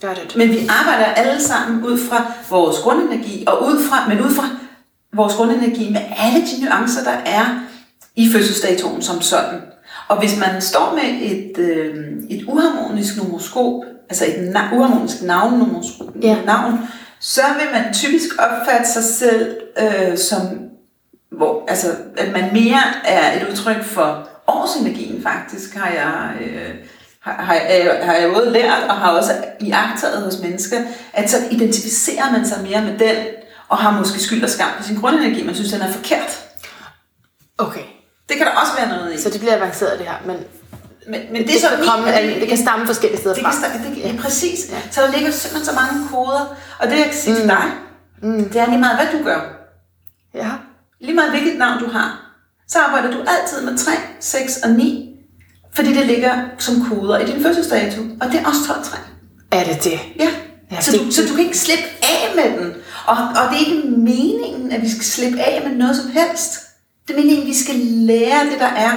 Got it. Men vi arbejder alle sammen ud fra vores grundenergi, og ud fra, men ud fra vores grundenergi med alle de nuancer, der er i fødselsdatoen som sådan. Og hvis man står med et, øh, et uharmonisk nomoskop, altså et na- uharmonisk navn, Ja. navn, så vil man typisk opfatte sig selv øh, som, hvor, altså, at man mere er et udtryk for årsenergien faktisk, har jeg, øh, har, har, har jeg både lært og har også iagtaget hos mennesker, at så identificerer man sig mere med den, og har måske skyld og skam på sin grundenergi, man synes, den er forkert. Okay. Det kan der også være noget i. Så det bliver avanceret det her, men men, men det, det, så kan, min- komme, alle- det kan stamme forskellige steder det fra. kan, sta- det ja, præcis. Ja. Så der ligger simpelthen så mange koder. Og det jeg kan sige mm. til dig, mm. det er lige meget, hvad du gør. Ja. Lige meget hvilket navn du har, så arbejder du altid med 3, 6 og 9. Fordi det ligger som koder i din fødselsdato. Og det er også 12-3. Er det det? Ja. Ja, så, det- du, så du kan ikke slippe af med den. Og, og det er ikke meningen, at vi skal slippe af med noget som helst. Det er meningen, at vi skal lære det, der er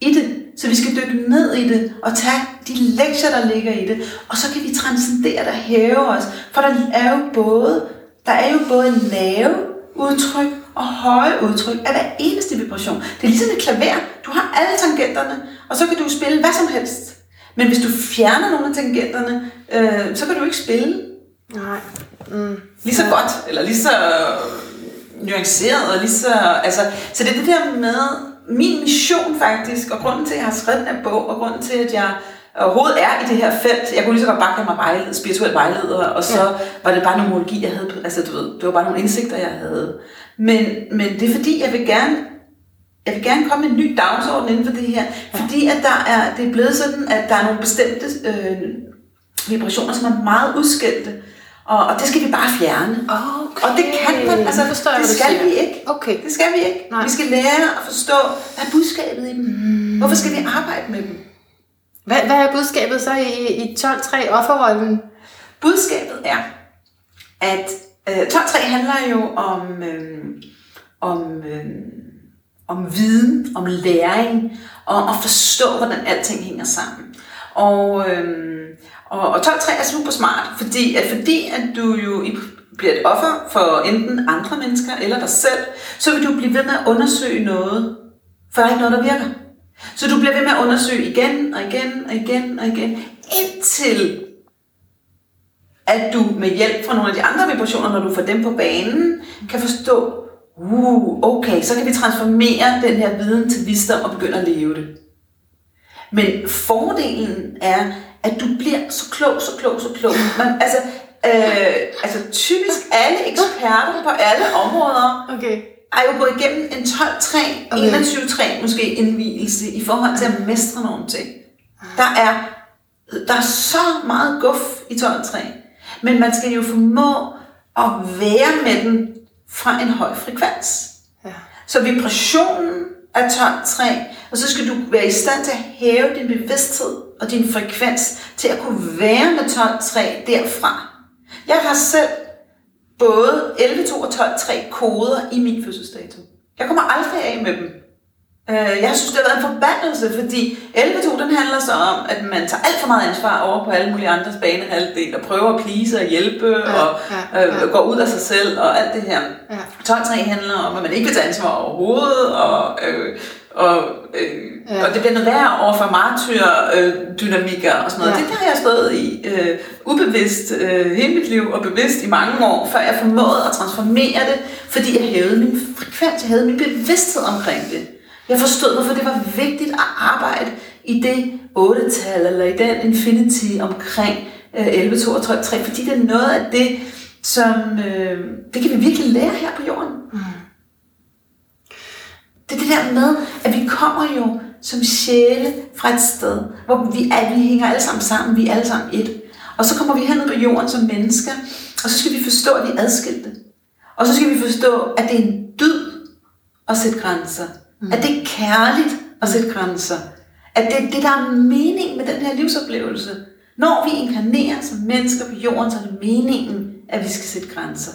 i det. Så vi skal dykke ned i det og tage de lektier, der ligger i det. Og så kan vi transcendere det og hæve os. For der er jo både, der er jo både lave udtryk og høje udtryk af hver eneste vibration. Det er ligesom et klaver. Du har alle tangenterne, og så kan du spille hvad som helst. Men hvis du fjerner nogle af tangenterne, øh, så kan du ikke spille Nej. Mm. lige så godt, eller lige så nuanceret, og lige så, altså, så det er det der med, min mission faktisk, og grunden til, at jeg har skrevet den her bog, og grunden til, at jeg overhovedet er i det her felt, jeg kunne lige så godt bare kalde mig vejleder, spirituel vejleder, og så Ja. ja. var det bare numerologi, jeg havde, altså du ved, det var bare nogle indsigter, jeg havde. Men, men det er fordi, jeg vil gerne jeg vil gerne komme med en ny dagsorden inden for det her, fordi at der er, det er blevet sådan, at der er nogle bestemte øh, vibrationer, som er meget udskældte, og, og det skal vi bare fjerne. Okay. Og det kan man, altså forstår jeg, det hvad du skal vi ikke. Okay. Det skal vi ikke. Nej. Vi skal lære at forstå, hvad er budskabet i dem? Mm. Hvorfor skal vi arbejde med dem? Hvad, hvad er budskabet så i, i 12-3 offerrollen? Budskabet er, at øh, 12.3 handler jo om, øh, om, øh, om viden, om læring, og at forstå, hvordan alting hænger sammen. Og, øh, og, og 12.3 er super smart, fordi at, fordi at du jo i, bliver et offer for enten andre mennesker eller dig selv, så vil du blive ved med at undersøge noget, for der er ikke noget, der virker. Så du bliver ved med at undersøge igen og igen og igen og igen, indtil at du med hjælp fra nogle af de andre vibrationer, når du får dem på banen, kan forstå, uh, okay, så kan vi transformere den her viden til visdom og begynde at leve det. Men fordelen er, at du bliver så klog, så klog, så klog. Man, altså, øh, altså typisk alle eksperter på alle områder Okay. er jo gået igennem en 12-3, Okay. 21-3 måske indvielse i forhold til at mestre nogle ting. Der er, der er så meget guf i 12-3, men man skal jo formå at være med den fra en høj frekvens. Ja. Så vibrationen af 12-3 og så skal du være i stand til at hæve din bevidsthed og din frekvens til at kunne være med 12-3 derfra. Jeg har selv både 11, 2 og 12-3 koder i min fødselsdato. Jeg kommer aldrig af med dem. Øh, Jeg synes, det har været en forbandelse, fordi 11-2, den handler så om, at man tager alt for meget ansvar over på alle mulige andres banehalvdel, og prøver at please og hjælpe, Ja, og ja, øh, ja. går ud af sig selv, og alt det her. Ja. 12-3 handler om, at man ikke vil tage ansvar overhovedet, og, øh, og, øh, Ja. og det bliver noget værre over for martyr-dynamikker og sådan noget. Ja. Det der har jeg stået i øh, ubevidst øh, hele mit liv, og bevidst i mange år, før jeg formåede at transformere det, fordi jeg hævede min frekvens, jeg havde min bevidsthed omkring det. Jeg forstod, hvorfor det var vigtigt at arbejde i det 8-tal, eller i den infinity omkring øh, 11, 2 og 12, 3, fordi det er noget af det, som øh, det kan vi virkelig lære her på jorden. Det er det der med, at vi kommer jo som sjæle fra et sted, hvor vi, er, vi hænger alle sammen sammen, vi er alle sammen et. Og så kommer vi herned på jorden som mennesker, og så skal vi forstå, at vi er adskilte. Og så skal vi forstå, at det er en dyd at sætte grænser. Mm. At det er kærligt at sætte grænser. At det er det, der er mening med den her livsoplevelse. Når vi inkarnerer som mennesker på jorden, så er det meningen, at vi skal sætte grænser.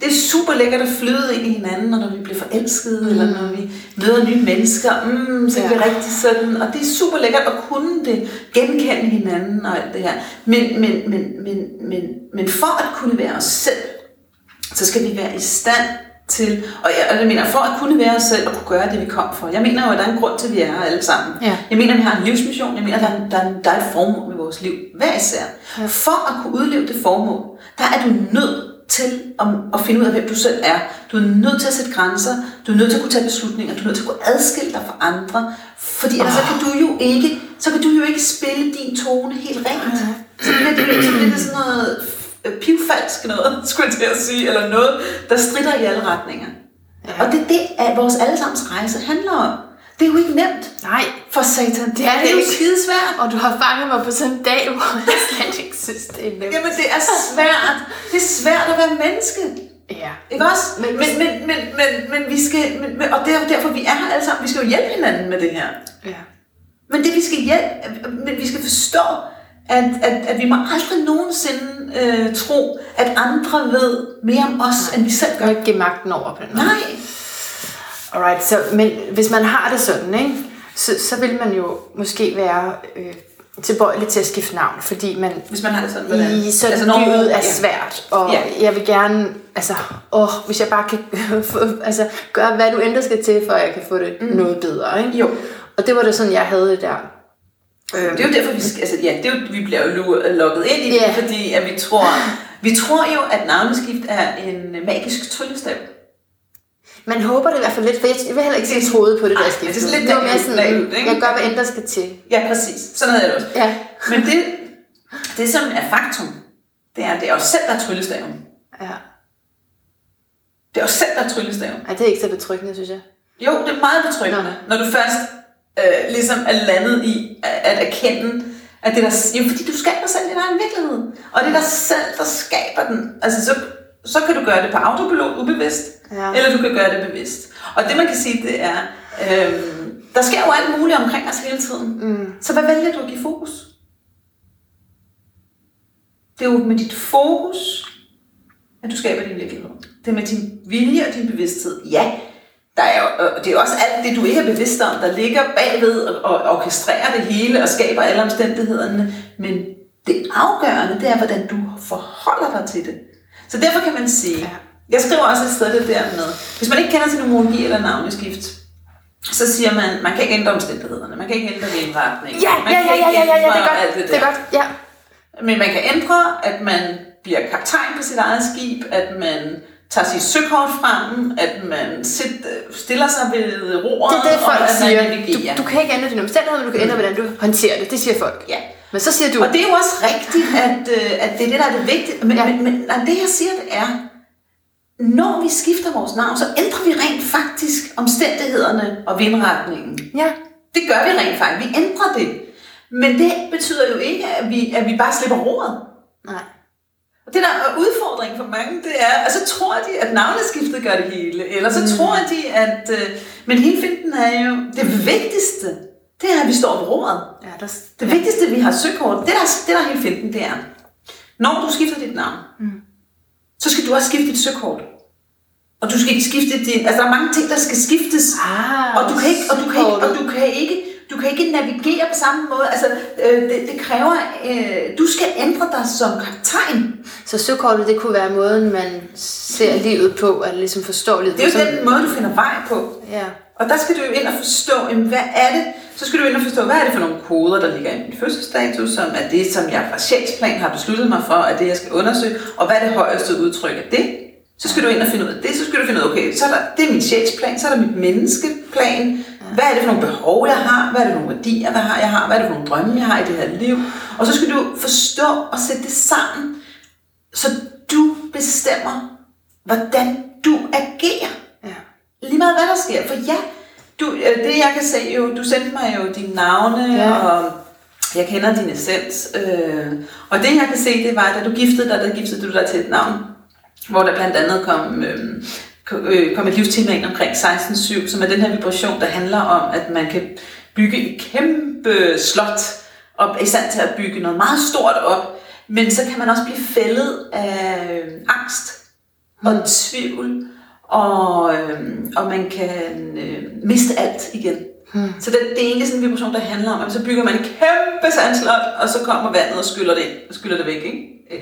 Det er super lækkert at flyde ind i hinanden, når vi bliver forelskede, mm. eller når vi møder nye mennesker. Mm, så er vi Ja. rigtig sådan. Og det er super lækkert at kunne det, genkende hinanden og alt det her. Men, men, men, men, men, men for at kunne være os selv, så skal vi være i stand til, og jeg, og jeg mener, for at kunne være os selv og kunne gøre det, vi kom for. Jeg mener jo, at der er en grund til, at vi er her alle sammen. Ja. Jeg mener, at vi har en livsmission. Jeg mener, at der er, der er, der er et formål med vores liv. Hver især. Ja. For at kunne udleve det formål, der er du nødt til at, at finde ud af, hvem du selv er. Du er nødt til at sætte grænser. Du er nødt til at kunne tage beslutninger. Du er nødt til at kunne adskille dig fra andre. Fordi ellers så kan du jo ikke, så kan du jo ikke spille din tone helt rent. Så bliver det, så bliver det sådan noget pivfalsk noget, skulle jeg til at sige, eller noget, der strider i alle retninger. Ja. Og det er det, at vores allesammens rejse handler om. Det er jo ikke nemt Nej, for satan. Det er det det er jo ikke. skide svært. og du har fanget mig på sådan en dag, hvor jeg slet ikke synes, det er nemt. Jamen, det er svært. Det er svært at være menneske. Ja. Ikke også? Men, Men- men, men, men, men, men vi skal, men, men, og det er jo derfor, vi er her alle sammen. Vi skal jo hjælpe hinanden med det her. Ja. Men det vi skal hjælpe, men vi skal forstå, at, at, at vi må aldrig nogensinde øh, tro, at andre ved mere om os, end vi selv gør. ikke give magten over på den måde. Nej. Alright, så, men hvis man har det sådan, ikke, så, så vil man jo måske være øh, tilbøjelig til at skifte navn, fordi man Hvis man har det sådan, hvordan? i sådan altså, livet er ja. svært, og Ja. jeg vil gerne, altså, åh, hvis jeg bare kan altså, gøre, hvad du end skal til, for at jeg kan få det mm. noget bedre, ikke? Jo. Og det var det sådan, jeg havde det der. Det er jo derfor, vi, skal, altså, ja, det er jo, vi bliver jo lu- lukket ind i det, Ja. fordi at vi tror, vi tror jo, at navneskift er en magisk tryllestav. Man håber det i hvert fald lidt, for jeg, vil heller ikke sige troede på det der skift. det er lidt det var mere sådan, ikke? jeg gør, hvad end der skal til. Ja, præcis. Sådan havde jeg det også. Ja. Men det, det som er faktum, det er, at det er os selv, der er tryllestaven. ja. Det er os selv, der er tryllestaven. Ej, det er ikke så betryggende, synes jeg. Jo, det er meget betryggende, når du først øh, ligesom er landet i at, at erkende, at det er der, jo, fordi du skaber selv din egen virkelighed. Og det er dig selv, der skaber den. Altså, så, så kan du gøre det på autopilot ubevidst, Ja. eller du kan gøre det bevidst. Og det man kan sige, det er, øh, der sker jo alt muligt omkring os hele tiden. Mm. Så hvad vælger du at give fokus? Det er jo med dit fokus, at du skaber din virkelighed. Det er med din vilje og din bevidsthed. Ja, der er jo, det er også alt det, du ikke er bevidst om, der ligger bagved og, og orkestrerer det hele og skaber alle omstændighederne. Men det afgørende, det er, hvordan du forholder dig til det. Så derfor kan man sige, Ja. jeg skriver også et sted det der med, hvis man ikke kender til numerologi eller navneskift, så siger man, man kan ikke ændre omstændighederne, man kan ikke ændre vindretningen, Ja, man ja, kan ja, ikke ja, ja, ja, ændre det er alt godt. det Det der. er godt, ja. Men man kan ændre, at man bliver kaptajn på sit eget skib, at man tager sit søkort frem, at man sit, stiller sig ved roret, Det er det, folk og siger. navigerer. Du, du kan ikke ændre dine omstændigheder, men du kan ændre, hvordan du håndterer det. Det siger folk. Ja. Men så siger du, Og det er jo også rigtigt, at, øh, at det er det, der er det vigtige. Men, ja. men, men nej, det, jeg siger, det er, når vi skifter vores navn, så ændrer vi rent faktisk omstændighederne og vindretningen. ja, Det gør vi rent faktisk. Vi ændrer det. Men det betyder jo ikke, at vi, at vi bare slipper roret. nej. Det der er udfordring for mange, det er, at så tror de, at navneskiftet gør det hele, eller så mm. tror de, at... Øh, men hele finten er jo det vigtigste, det er, at vi står på roret. Ja, der, Det vigtigste, vi har søkort, det der, det der er hele finten, det er, når du skifter dit navn, mm. så skal du også skifte dit søkort. Og du skal ikke skifte din... Altså, der er mange ting, der skal skiftes. Ah, og du kan ikke, og du kan ikke, og du kan ikke, du kan ikke navigere på samme måde. Altså, øh, det, det kræver, øh, du skal ændre dig som kaptajn. Så søkortet, det kunne være måden, man ser livet på, eller ligesom forstår livet Det er jo den måde, du finder vej på. Ja. Og der skal du jo ind og forstå, jamen, hvad er det? Så skal du ind og forstå, hvad er det for nogle koder, der ligger i min fødselsdato, som er det, som jeg fra sjælsplan har besluttet mig for, at det, jeg skal undersøge, og hvad er det højeste udtryk af det? Så skal du ind og finde ud af det, så skal du finde ud af, okay, så er der, det er min sjælsplan, så er der mit menneskeplan, hvad er det for nogle behov, jeg har, hvad er det for nogle værdier, hvad har jeg har, hvad er det for nogle drømme, jeg har i det her liv, og så skal du forstå og sætte det sammen, så du bestemmer, hvordan du agerer ja. lige meget hvad der sker. For ja, du, øh, det jeg kan se jo, du sendte mig jo dine navne, Ja. og jeg kender din essens. Øh, og det jeg kan se, det var, at da du giftede dig, der giftede du dig til et navn, hvor der blandt andet kom, øh, øh, kom et livstema ind omkring 16.7, som er den her vibration, der handler om, at man kan bygge et kæmpe slot, og er i stand til at bygge noget meget stort op, men så kan man også blive fældet af øh, angst og tvivl, og, øh, og man kan øh, miste alt igen. Hmm. Så det, det er egentlig sådan en vibration, der handler om, at så bygger man et kæmpe sandslot, og så kommer vandet og skyller det ind, og skyller det væk, ikke? Øh,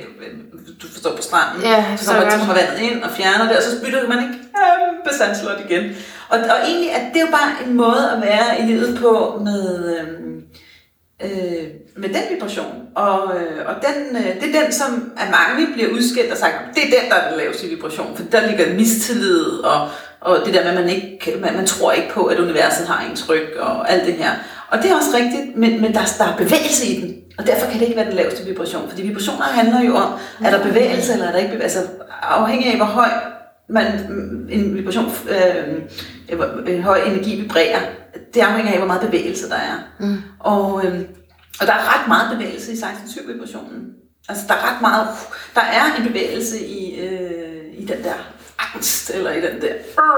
Du forstår på stranden. Ja, så kommer, så kommer vandet ind og fjerner det, og så bygger man et kæmpe sandslot igen. Og, og egentlig er det jo bare en måde at være i livet på med, øhm, øh, med den vibration. Og, øh, og den, øh, det er den, som af mange bliver udskilt og sagt, det er den, der er den laveste vibration, for der ligger mistillid, og, og det der med, at man, ikke, man, man tror ikke på, at universet har en tryk, og alt det her. Og det er også rigtigt, men, men der, der er bevægelse i den, og derfor kan det ikke være den laveste vibration, fordi vibrationer handler jo om, er der bevægelse, eller er der ikke bevægelse, altså afhængig af, hvor høj man, en vibration, øh, en høj energi vibrerer, det afhænger af, hvor meget bevægelse der er. Mm. Og, øh, og der er ret meget bevægelse i 16-7 vibrationen. Altså der er ret meget, der er en bevægelse i, øh, i den der angst, eller i den der,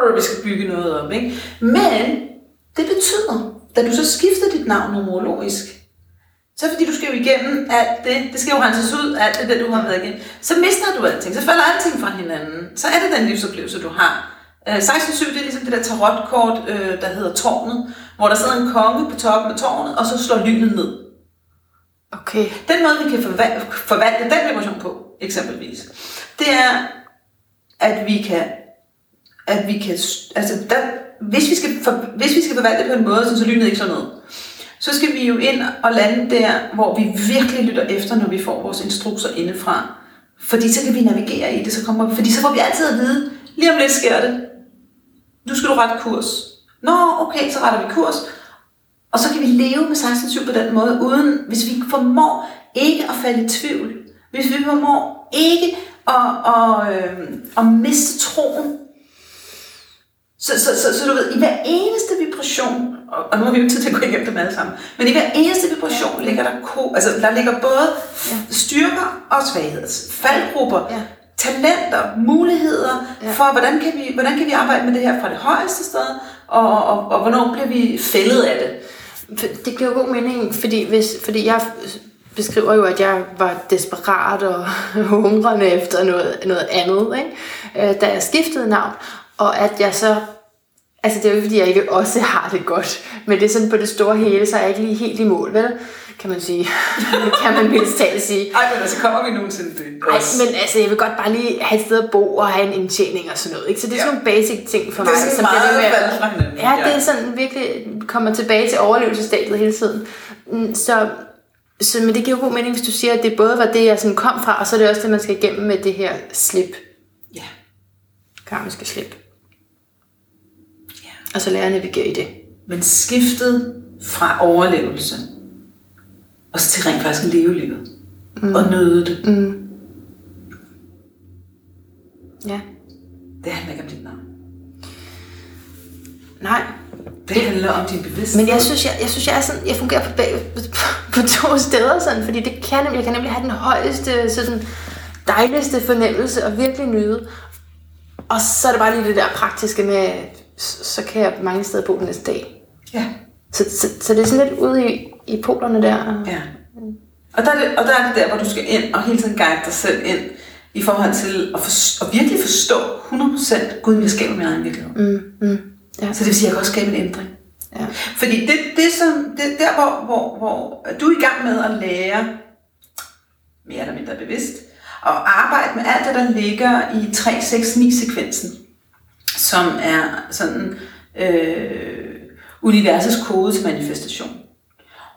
øh, vi skal bygge noget op. Ikke? Men det betyder, da du så skifter dit navn numerologisk, så fordi du skal jo igennem alt det, det skal jo renses ud, alt det, du har været igennem, så mister du alting, så falder alting fra hinanden. Så er det den livsoplevelse, du har. Øh, 16.7, det er ligesom det der tarotkort, øh, der hedder tårnet, hvor der sidder en konge på toppen af tårnet, og så slår lynet ned. Okay. Den måde, vi kan forvalte, forvalte den vibration på, eksempelvis, det er, at vi kan, at vi kan, altså der, hvis, vi skal for, hvis vi skal forvalte det på en måde, så lynet ikke slår ned, så skal vi jo ind og lande der, hvor vi virkelig lytter efter, når vi får vores instrukser indefra. Fordi så kan vi navigere i det, så kommer, fordi så får vi altid at vide, lige om lidt sker det. Nu skal du rette kurs. Nå, okay, så retter vi kurs. Og så kan vi leve med 16.7 på den måde, uden, hvis vi formår ikke at falde i tvivl. Hvis vi formår ikke at, at, øh, at miste troen. Så, så, så, så du ved, i hver eneste vibration, og, og nu har vi jo tid til at gå igennem dem alle sammen, men i hver eneste vibration ja. ligger der ko, altså der ligger både ja. styrker og svagheder, faldgrupper, Ja. talenter, muligheder Ja. for, hvordan kan, vi, hvordan kan vi arbejde med det her fra det højeste sted, og, og, og hvornår bliver vi fældet af det. Det giver jo god mening, fordi, hvis, fordi jeg beskriver jo, at jeg var desperat og hungrende efter noget, noget andet, ikke? Øh, da jeg skiftede navn. Og at jeg så... Altså, det er jo ikke, fordi jeg ikke også har det godt. Men det er sådan på det store hele, så er jeg ikke lige helt i mål, vel? Kan man sige. kan man mindst talt sige. Ej, men altså kommer vi nogensinde det? Men altså, jeg vil godt bare lige have et sted at bo og have en indtjening og sådan noget. Ikke? Så det er sådan Ja. nogle basic ting for Det mig. er sådan som bliver meget ved med hinanden. Ja, det Ja. er sådan virkelig kommer tilbage til overlevelsesstadiet hele tiden. Mm, Så, så men det giver jo god mening, hvis du siger, at det både var det, jeg sådan kom fra, og så er det også det, man skal igennem med det her slip. Ja. Karmiske slip. Og så lære at navigere i det. Men skiftet fra overlevelse, og så til rent faktisk at leve livet, mm. og nyde det, Mm. Ja. det handler ikke om dit navn. Nej, Det handler om din bevidsthed. Men jeg synes, jeg, jeg, synes, jeg, er sådan, jeg fungerer på, bag, på, på to steder, sådan, fordi det kan, nemlig- jeg kan nemlig have den højeste sådan, dejligste fornemmelse og virkelig nyde. Og så er det bare lige det der praktiske med, så kan jeg mange steder bo den næste dag. Ja. Så, så, så det er sådan lidt ude i, i polerne der. Ja. Og der, er det, og der er det der, hvor du skal ind og hele tiden guide dig selv ind i forhold til at, for, at virkelig forstå 100% Gud, jeg skaber min egen virkelighed. Mm, mm, ja. Så det vil sige, at jeg kan også skabe en ændring. Ja. Fordi det, det, som, det der, hvor, hvor, hvor du er i gang med at lære, mere eller mindre bevidst, og arbejde med alt det, der ligger i 3-6-9-sekvensen, som er sådan øh, universets kode til manifestation.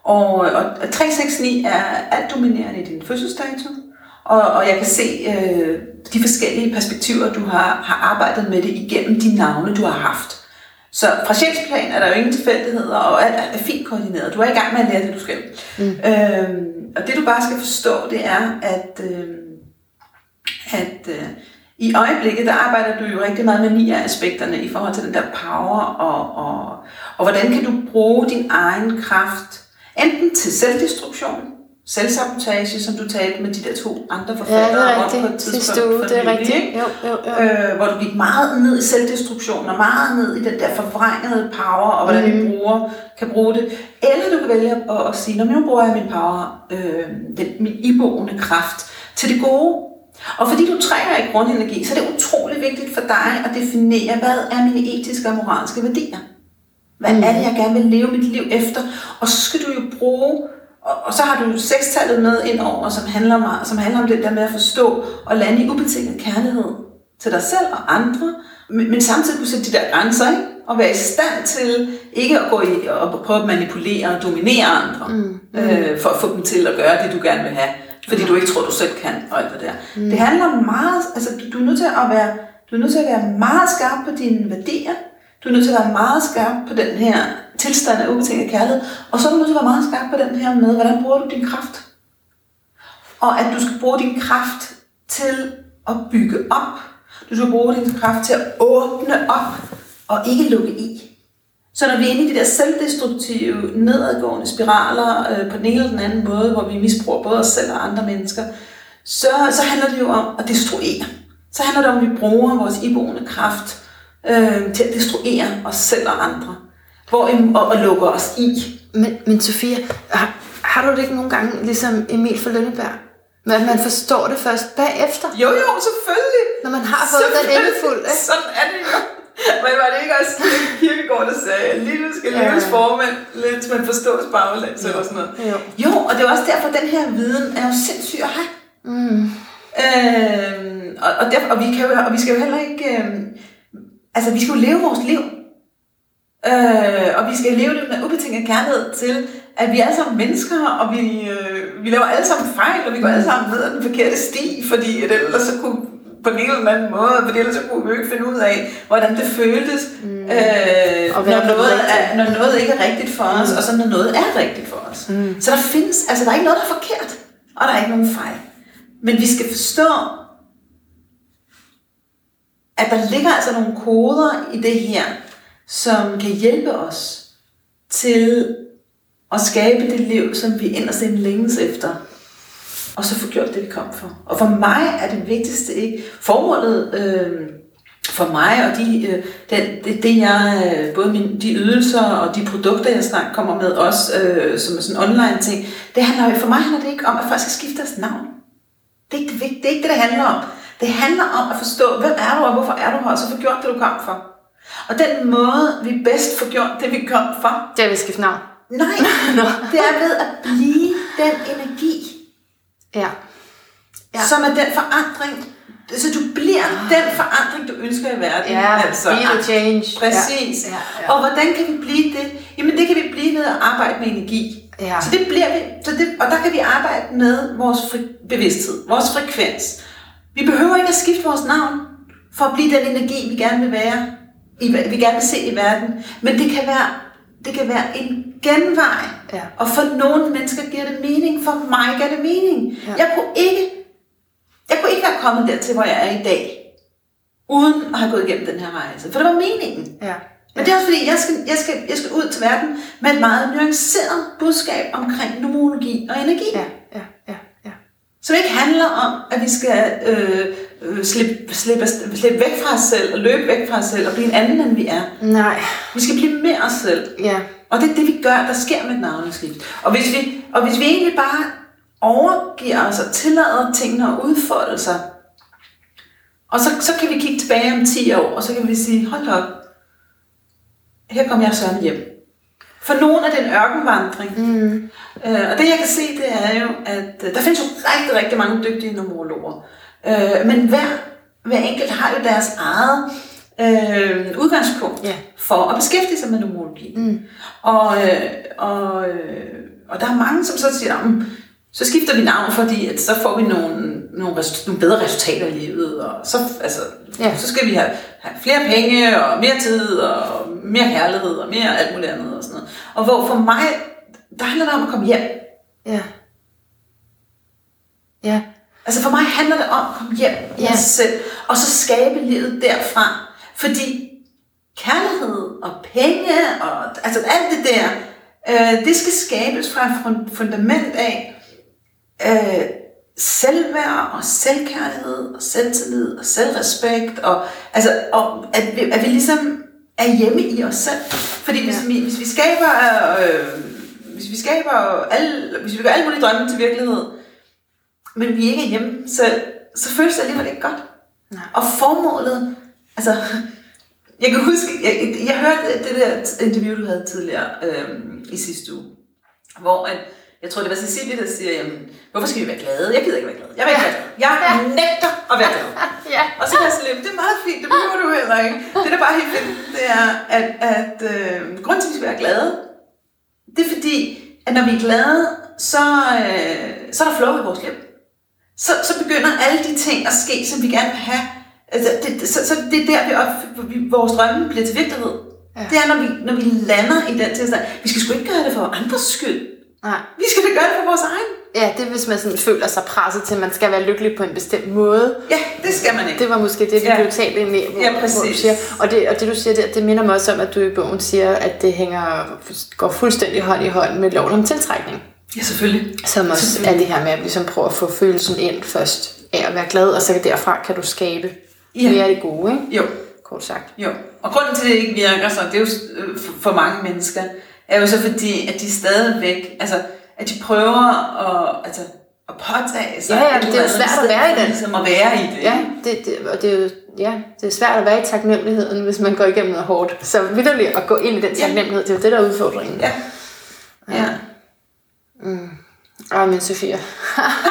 Og, og 369 er alt dominerende i din fødselsdato, og, og jeg kan se øh, de forskellige perspektiver, du har, har arbejdet med det igennem de navne, du har haft. Så fra sjælsplan er der jo ingen tilfældigheder, og alt er fint koordineret. Du er i gang med at lære det, du skal. Mm. Øhm, og det du bare skal forstå, det er, at, øh, at øh, i øjeblikket, der arbejder du jo rigtig meget med ni af aspekterne i forhold til den der power, og, og, og hvordan kan du bruge din egen kraft, enten til selvdestruktion, selvsabotage, som du talte med de der to andre forfattere ja, om på et tidspunkt. Sidste uge, det er rigtigt. Jo, jo, jo. Øh, hvor du gik meget ned i selvdestruktion, og meget ned i den der forvrængede power, og hvordan mm. vi bruger, kan bruge det. Eller du kan vælge at, at sige, når nu bruger jeg min power, øh, den, min iboende kraft, til det gode. Og fordi du træner i grundenergi, så er det utrolig vigtigt for dig at definere, hvad er mine etiske og moralske værdier. Hvad mm. er det, jeg gerne vil leve mit liv efter? Og så skal du jo bruge og, og så har du sekstallet med ind over, som handler, meget, som handler om det der med at forstå og lande i ubetinget kærlighed til dig selv og andre, men, men samtidig kunne sætte de der grænser, ikke? og være i stand til ikke at gå i og prøve at manipulere og dominere andre, mm. Mm. Øh, for at få dem til at gøre det, du gerne vil have, fordi du ikke tror, du selv kan, og alt det der. Mm. Det handler meget, altså du, du er nødt til at være, du er nødt til at være meget skarp på dine værdier, du er nødt til at være meget skarp på den her tilstand af ubetinget kærlighed, og så er du nødt til at være meget skarp på den her med, hvordan bruger du din kraft. Og at du skal bruge din kraft til at bygge op. Du skal bruge din kraft til at åbne op og ikke lukke i. Så når vi er inde i de der selvdestruktive, nedadgående spiraler øh, på den ene eller den anden måde, hvor vi misbruger både os selv og andre mennesker, så, så handler det jo om at destruere. Så handler det om, at vi bruger vores iboende kraft øh, til at destruere os selv og andre. Hvor, og, og lukke os i. Men, men Sofia, har, har du det ikke nogle gange, ligesom Emil for Lønneberg? Men man forstår det først bagefter. Jo, jo, selvfølgelig. Når man har fået den endefuld. Ikke? Sådan er det jo. Men var det ikke også Kirkegaard, der sagde, at livet skal leves ja. formand, lidt man forstås baglæns eller sådan noget. Jo. jo, og det er også derfor, at den her viden er jo sindssyg at have. Mm. Øhm, og, og, derfor, og, vi kan jo, og vi skal jo heller ikke... Øhm, altså, vi skal jo leve vores liv. Øh, og vi skal leve det med ubetinget kærlighed til, at vi er alle sammen mennesker, og vi, øh, vi laver alle sammen fejl, og vi går alle sammen ned ad den forkerte sti, fordi at ellers så kunne på en eller anden måde, fordi ellers så kunne vi jo ikke finde ud af, hvordan det føltes, mm. øh, når, noget er, når noget ikke er rigtigt for os, mm. og så når noget er rigtigt for os. Mm. Så der findes, altså der er ikke noget, der er forkert, og der er ikke nogen fejl. Men vi skal forstå, at der ligger altså nogle koder i det her, som kan hjælpe os til at skabe det liv, som vi inde længes efter, og så få gjort det, vi kom for. Og for mig er det vigtigste ikke formålet øh, for mig og de, øh, det, det, det jeg, øh, både min, de ydelser og de produkter, jeg snart kommer med også, øh, som er sådan online ting, det handler, for mig handler det ikke om, at folk skal skifte deres navn. Det er ikke det, det, er ikke det, det handler om. Det handler om at forstå, hvem er du, og hvorfor er du her, og så få gjort det, du kom for. Og den måde, vi bedst får gjort det, vi kom for... Det er ved at skifte navn. Nej, det er ved at blive den energi, ja. Ja. som er den forandring, så du bliver oh. den forandring, du ønsker i verden. Ja, altså, be change. Præcis. Ja. Ja, ja. Og hvordan kan vi blive det? Jamen det kan vi blive ved at arbejde med energi. Ja. Så det bliver vi, så det, og der kan vi arbejde med vores fri, bevidsthed, vores frekvens. Vi behøver ikke at skifte vores navn for at blive den energi, vi gerne vil være i, vi gerne vil se i verden. Men det kan være, det kan være en genvej. Ja. Og for nogle mennesker giver det mening. For mig giver det mening. Ja. Jeg kunne ikke jeg kunne ikke være kommet dertil, hvor jeg er i dag, uden at have gået igennem den her rejse. For det var meningen. Ja. Men det er også fordi, jeg skal, jeg, skal, jeg skal ud til verden med et meget nuanceret budskab omkring numerologi og energi. Ja, ja, ja, ja. Som ikke handler om, at vi skal øh, slippe, slippe, slippe væk fra os selv, og løbe væk fra os selv, og blive en anden, end vi er. Nej. Vi skal blive mere os selv. Ja. Og det er det, vi gør, der sker med navneskift. Og hvis vi, og hvis vi egentlig bare overgiver os og tillader tingene at udfolde sig, og så, så kan vi kigge tilbage om 10 år, og så kan vi sige, hold op, her kommer jeg så hjem. For nogen er det en ørkenvandring. Mm. Øh, og det jeg kan se, det er jo, at øh, der findes jo rigtig, rigtig mange dygtige numerologer. Øh, men hver, hver enkelt har jo deres eget øh, udgangspunkt Ja. for at beskæftige sig med numerologi. Mm. Og, øh, og, øh, og der er mange, som så siger, "Mm, så skifter vi navn, fordi at så får vi nogle, nogle, nogle bedre resultater i livet, og så, altså, Ja. ja. så skal vi have, have flere penge, og mere tid, og mere kærlighed, og mere alt muligt andet, og sådan noget. Og hvor for mig, der handler det om at komme hjem. Ja. Ja. Altså for mig handler det om at komme hjem Ja. sig selv, og så skabe livet derfra. Fordi kærlighed og penge og altså alt det der, øh, det skal skabes fra et fun- fundament af øh, selvværd og selvkærlighed og selvtillid og selvrespekt. Og, altså, og at, vi, at vi ligesom er hjemme i os selv. Fordi hvis, Ja. vi, hvis vi skaber... Øh, hvis vi skaber alle, hvis vi gør alle mulige drømme til virkelighed, men vi ikke er hjemme selv, så føles det alligevel ikke godt. Nej. Og formålet, altså, jeg kan huske, jeg, jeg hørte det der interview, du havde tidligere øhm, i sidste uge, hvor at, jeg tror, det var Cecilie, der siger, jamen, hvorfor skal vi være glade? Jeg gider ikke være glad. Jeg vil ikke være glad. Jeg nægter at være glad. Ja. Og så kan jeg sige, det er meget fint, det behøver du heller ikke. Det, der bare er helt fedt, det er, at, at øh, grunden til, at vi skal være glade, det er fordi, at når vi er glade, så, øh, så er der flow i vores liv. Så, så begynder alle de ting at ske, som vi gerne vil have. Altså, det, så, så det er der, vi, op, vi vores drømme bliver til virkelighed. Ja. Det er, når vi, når vi lander i den tilstand. Vi skal sgu ikke gøre det for andres skyld. Nej. Vi skal da gøre det for vores egen. Ja, det er, hvis man sådan føler sig presset til, at man skal være lykkelig på en bestemt måde. Ja, det skal man ikke. Det var måske det, vi Ja. blev talt ind i, hvor, Ja, hvor du præcis. siger. Og det, og det, du siger der, det minder mig også om, at du i bogen siger, at det hænger, går fuldstændig hånd i hånd med loven om tiltrækning. Ja, selvfølgelig. Som også er Selvfølgelig. det her med at ligesom prøve at få følelsen ind først af at være glad, og så derfra kan du skabe Ja. mere af det gode, ikke? Jo, Kort sagt. jo. Og grunden til, at det ikke virker så, det er jo øh, for- mange mennesker, er jo så fordi, at de stadigvæk, altså, at de prøver at, altså, at påtage sig. Ja, ja, et det er jo svært at være i den. Ligesom at være i det. Ja, det, det, og det er jo ja, det er svært at være i taknemmeligheden, hvis man går igennem noget hårdt. Så vidderligt at gå ind i den taknemmelighed, det er jo det, der er udfordringen. Ja. Ja. Ej, men Sofia.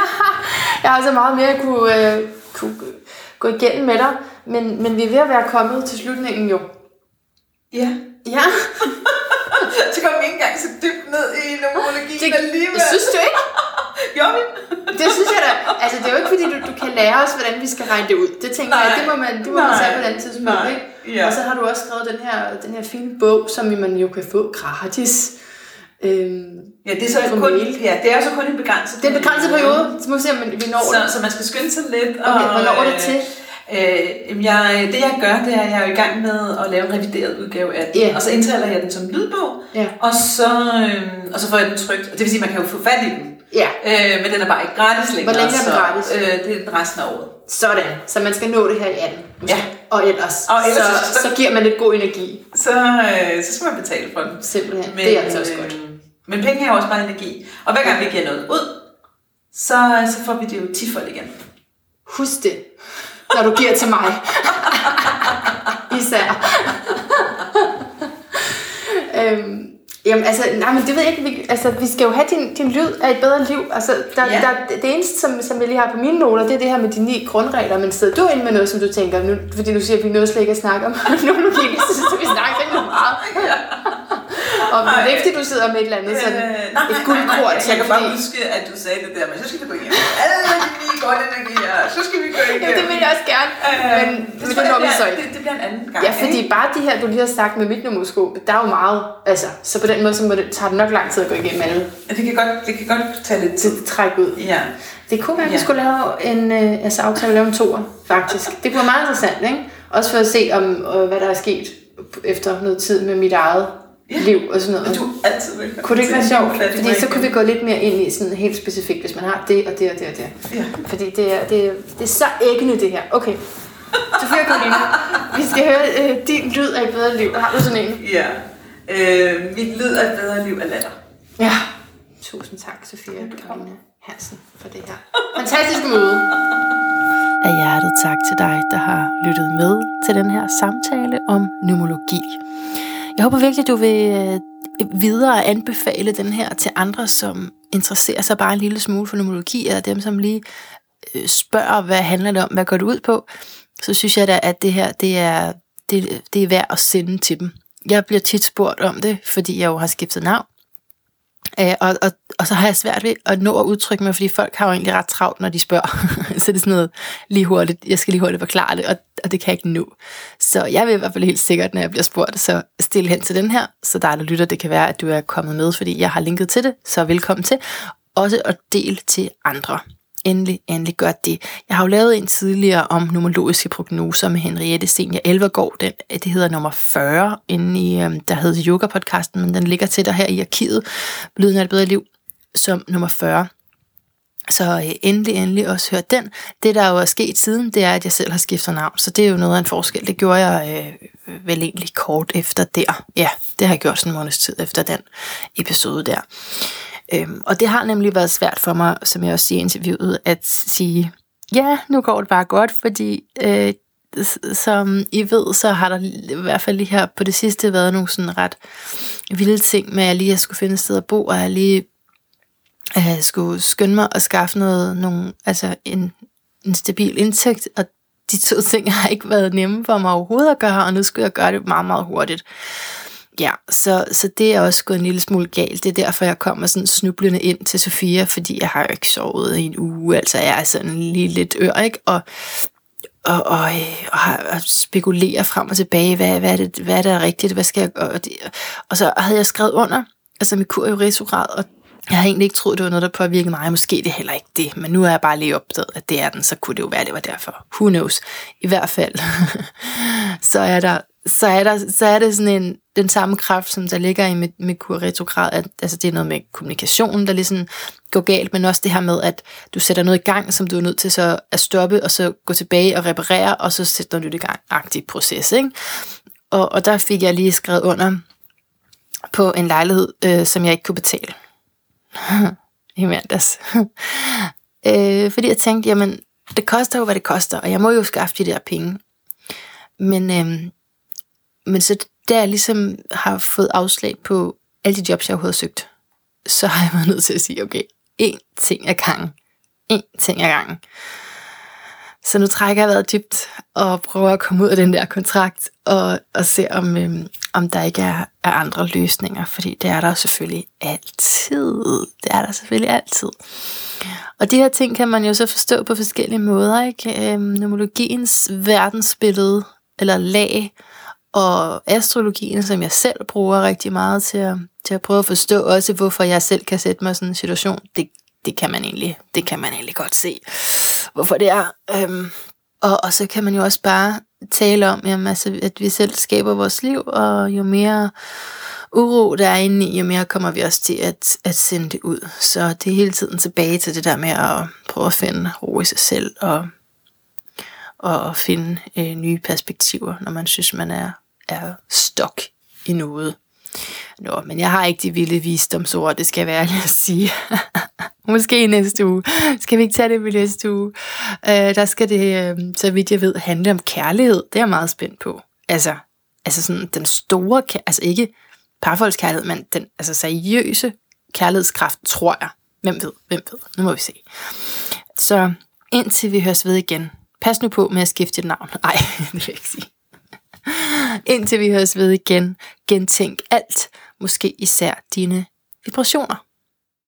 jeg har så meget mere at kunne, øh, kunne gå igennem med dig, men, men vi er ved at være kommet til slutningen jo. ja. Ja, Så kom vi ikke engang så dybt ned i numerologien det, alligevel. synes du ikke? Gjorde vi? Det synes jeg da. Altså, det er jo ikke, fordi du, du kan lære os, hvordan vi skal regne det ud. Det tænker Nej. jeg, det må man, det må man Nej. tage på et andet tidspunkt. Nej. Ikke? Ja. Og så har du også skrevet den her, den her fine bog, som man jo kan få gratis. Øhm, Ja, det er så På kun, mail. ja, det er så kun en begrænset det er en begrænset periode, så må vi se, om vi når det. Så, så man skal skynde sig lidt. Okay, hvornår er det til? Øh, jeg, det jeg gør, det er, at jeg er i gang med at lave en revideret udgave af den. Ja. Og så indtaler jeg den som lydbog, Ja. og, så, øh, og så får jeg den trygt. Det vil sige, at man kan jo få fat i den. Ja, Øh, men den er bare ikke gratis længere. Hvor længe er den så, gratis? Øh, det er den resten af året. sådan. Så man skal nå det her i 18. måske. Ja. Og ellers, Og ellers så, så- så giver man lidt god energi. Så, øh, så skal man betale for den. Simpelthen. Men, det er altså også øh, godt. Men penge er jo også bare energi. Og hver gang vi giver noget ud, så, så får vi det jo tifold igen. Husk det, når du giver til mig. Især. øhm, jamen, altså, nej, men det ved jeg ikke. Vi, altså, vi skal jo have din, din lyd af et bedre liv. Altså, der, Ja. der, det eneste, som, som jeg lige har på mine noter, det er det her med de ni grundregler. Men sidder du ind med noget, som du tænker, nu, fordi du siger, at vi nåede slet ikke at snakke om numerologi, så synes vi snakker rigtig meget. Og det er ikke, fordi du sidder med et eller andet sådan, Øh, et guldkort. Jeg, jeg kan bare huske, at du sagde det der, men så skal vi gå igennem alle de godt energier, så skal vi gå igennem. Ja, det vil jeg også gerne. Øh, Men, men tror det når vi så ikke. Det, det bliver en anden gang. Ja, fordi bare de her, du lige har sagt med mit numeroskop, der er jo meget, altså, så på den måde, så må det, tager det nok lang tid at gå igennem alle det kan godt, det kan godt tage lidt tid. til træk ud. Ja. Det kunne være, at vi skulle lave en øh, altså aftale lave en toer, faktisk. Det kunne være meget interessant, ikke? Også for at se, om øh, hvad der er sket efter noget tid med mit eget Ja. liv og sådan noget. Og du er altid velkommen. Kunne det ikke være sjovt? Fordi så kunne vi gå lidt mere ind i sådan helt specifikt, hvis man har det og det og det og det. Ja. Fordi det er, det, er, det er så æggende det her. Okay. Sofia Karoline, vi skal høre øh, din lyd af et bedre liv. Har du sådan en? Ja. Øh, mit lyd af et bedre liv er latter. Ja. Tusind tak, Sofia Karoline Hansen, for det her fantastiske møde. Af hjertet tak til dig, der har lyttet med til den her samtale om numologi. Jeg håber virkelig, du vil øh, videre anbefale den her til andre, som interesserer sig bare en lille smule for numologi, eller dem, som lige øh, spørger, hvad handler det om, hvad går det ud på, så synes jeg da, at det her, det er, det, det er værd at sende til dem. Jeg bliver tit spurgt om det, fordi jeg jo har skiftet navn, Øh, og, og, og så har jeg svært ved at nå at udtrykke mig, fordi folk har jo egentlig ret travlt, når de spørger. så det er sådan noget lige hurtigt, jeg skal lige hurtigt forklare det, og, og det kan jeg ikke nå. Så jeg vil i hvert fald helt sikkert, når jeg bliver spurgt, så stille hen til den her, så der der lytter, det kan være, at du er kommet med, fordi jeg har linket til det, så velkommen til. Også at dele til andre. Endelig, endelig gør det. Jeg har jo lavet en tidligere om numerologiske prognoser med Henriette Senior Elvergaard. Den, det hedder nummer 40, inde i, øhm, der hedder Yoga-podcasten, men den ligger til dig her i arkivet. Lyden af et bedre liv, som nummer 40. Så øh, endelig, endelig også hør den. Det, der jo er sket siden, det er, at jeg selv har skiftet navn. Så det er jo noget af en forskel. Det gjorde jeg øh, vel egentlig kort efter der. Ja, det har jeg gjort sådan en måneds tid efter den episode der. Øhm, og det har nemlig været svært for mig, som jeg også siger i interviewet, at sige, ja, nu går det bare godt, fordi øh, som I ved, så har der i hvert fald lige her på det sidste været nogle sådan ret vilde ting med, at jeg lige at skulle finde et sted at bo, og jeg lige øh, skulle skynde mig at skaffe noget, nogle, altså en, en stabil indtægt, og de to ting har ikke været nemme for mig overhovedet at gøre, og nu skulle jeg gøre det meget, meget hurtigt. Ja, så, så det er også gået en lille smule galt. Det er derfor, jeg kommer sådan snublende ind til Sofia, fordi jeg har jo ikke sovet i en uge. Altså, jeg er sådan lige lidt ør, ikke? Og, og, og, øh, og, og spekulerer frem og tilbage, hvad, hvad, er det, hvad er det rigtigt, hvad skal jeg gøre? Og, det, og så havde jeg skrevet under, altså med kur i retrograd, og jeg havde egentlig ikke troet, det var noget, der påvirkede mig. Måske det er heller ikke det, men nu er jeg bare lige opdaget, at det er den, så kunne det jo være, det var derfor. Who knows? I hvert fald, så er der så er, der, så er det sådan en, den samme kraft, som der ligger i med, med retrograd, at altså det er noget med kommunikationen, der ligesom går galt, men også det her med, at du sætter noget i gang, som du er nødt til så at stoppe, og så gå tilbage og reparere, og så sætter du det i gang, aktiv proces, ikke? Og, og der fik jeg lige skrevet under på en lejlighed, øh, som jeg ikke kunne betale. I mandags. øh, fordi jeg tænkte, jamen, det koster jo, hvad det koster, og jeg må jo skaffe de der penge. Men, øh, men så da jeg ligesom har fået afslag på alle de jobs, jeg overhovedet har søgt, så har jeg været nødt til at sige, okay, én ting ad gangen. Én ting ad gangen. Så nu trækker jeg vejret dybt og prøver at komme ud af den der kontrakt og, og se, om, øhm, om der ikke er, er andre løsninger, fordi det er der selvfølgelig altid. Det er der selvfølgelig altid. Og de her ting kan man jo så forstå på forskellige måder, ikke? Øhm, numerologiens verdensbillede, eller lag, og astrologien, som jeg selv bruger rigtig meget til at, til at prøve at forstå også, hvorfor jeg selv kan sætte mig i sådan en situation, det, det, kan man egentlig, det kan man egentlig godt se, hvorfor det er. Øhm, og, og så kan man jo også bare tale om, jamen, altså, at vi selv skaber vores liv, og jo mere uro der er inde i, jo mere kommer vi også til at, at sende det ud. Så det er hele tiden tilbage til det der med at prøve at finde ro i sig selv, og, og finde øh, nye perspektiver, når man synes, man er, er stok i noget. Nå, men jeg har ikke de vilde visdomsord, det skal være ærlig at sige. Måske i næste uge. Skal vi ikke tage det i næste uge? Øh, der skal det, øh, så vidt jeg ved, handle om kærlighed. Det er jeg meget spændt på. Altså, altså sådan den store, altså ikke parforholdskærlighed, men den altså seriøse kærlighedskraft, tror jeg. Hvem ved, hvem ved. Nu må vi se. Så indtil vi høres ved igen. Pas nu på med at skifte dit navn. Nej, det vil jeg ikke sige. Indtil vi høres ved igen, gentænk alt, måske især dine vibrationer.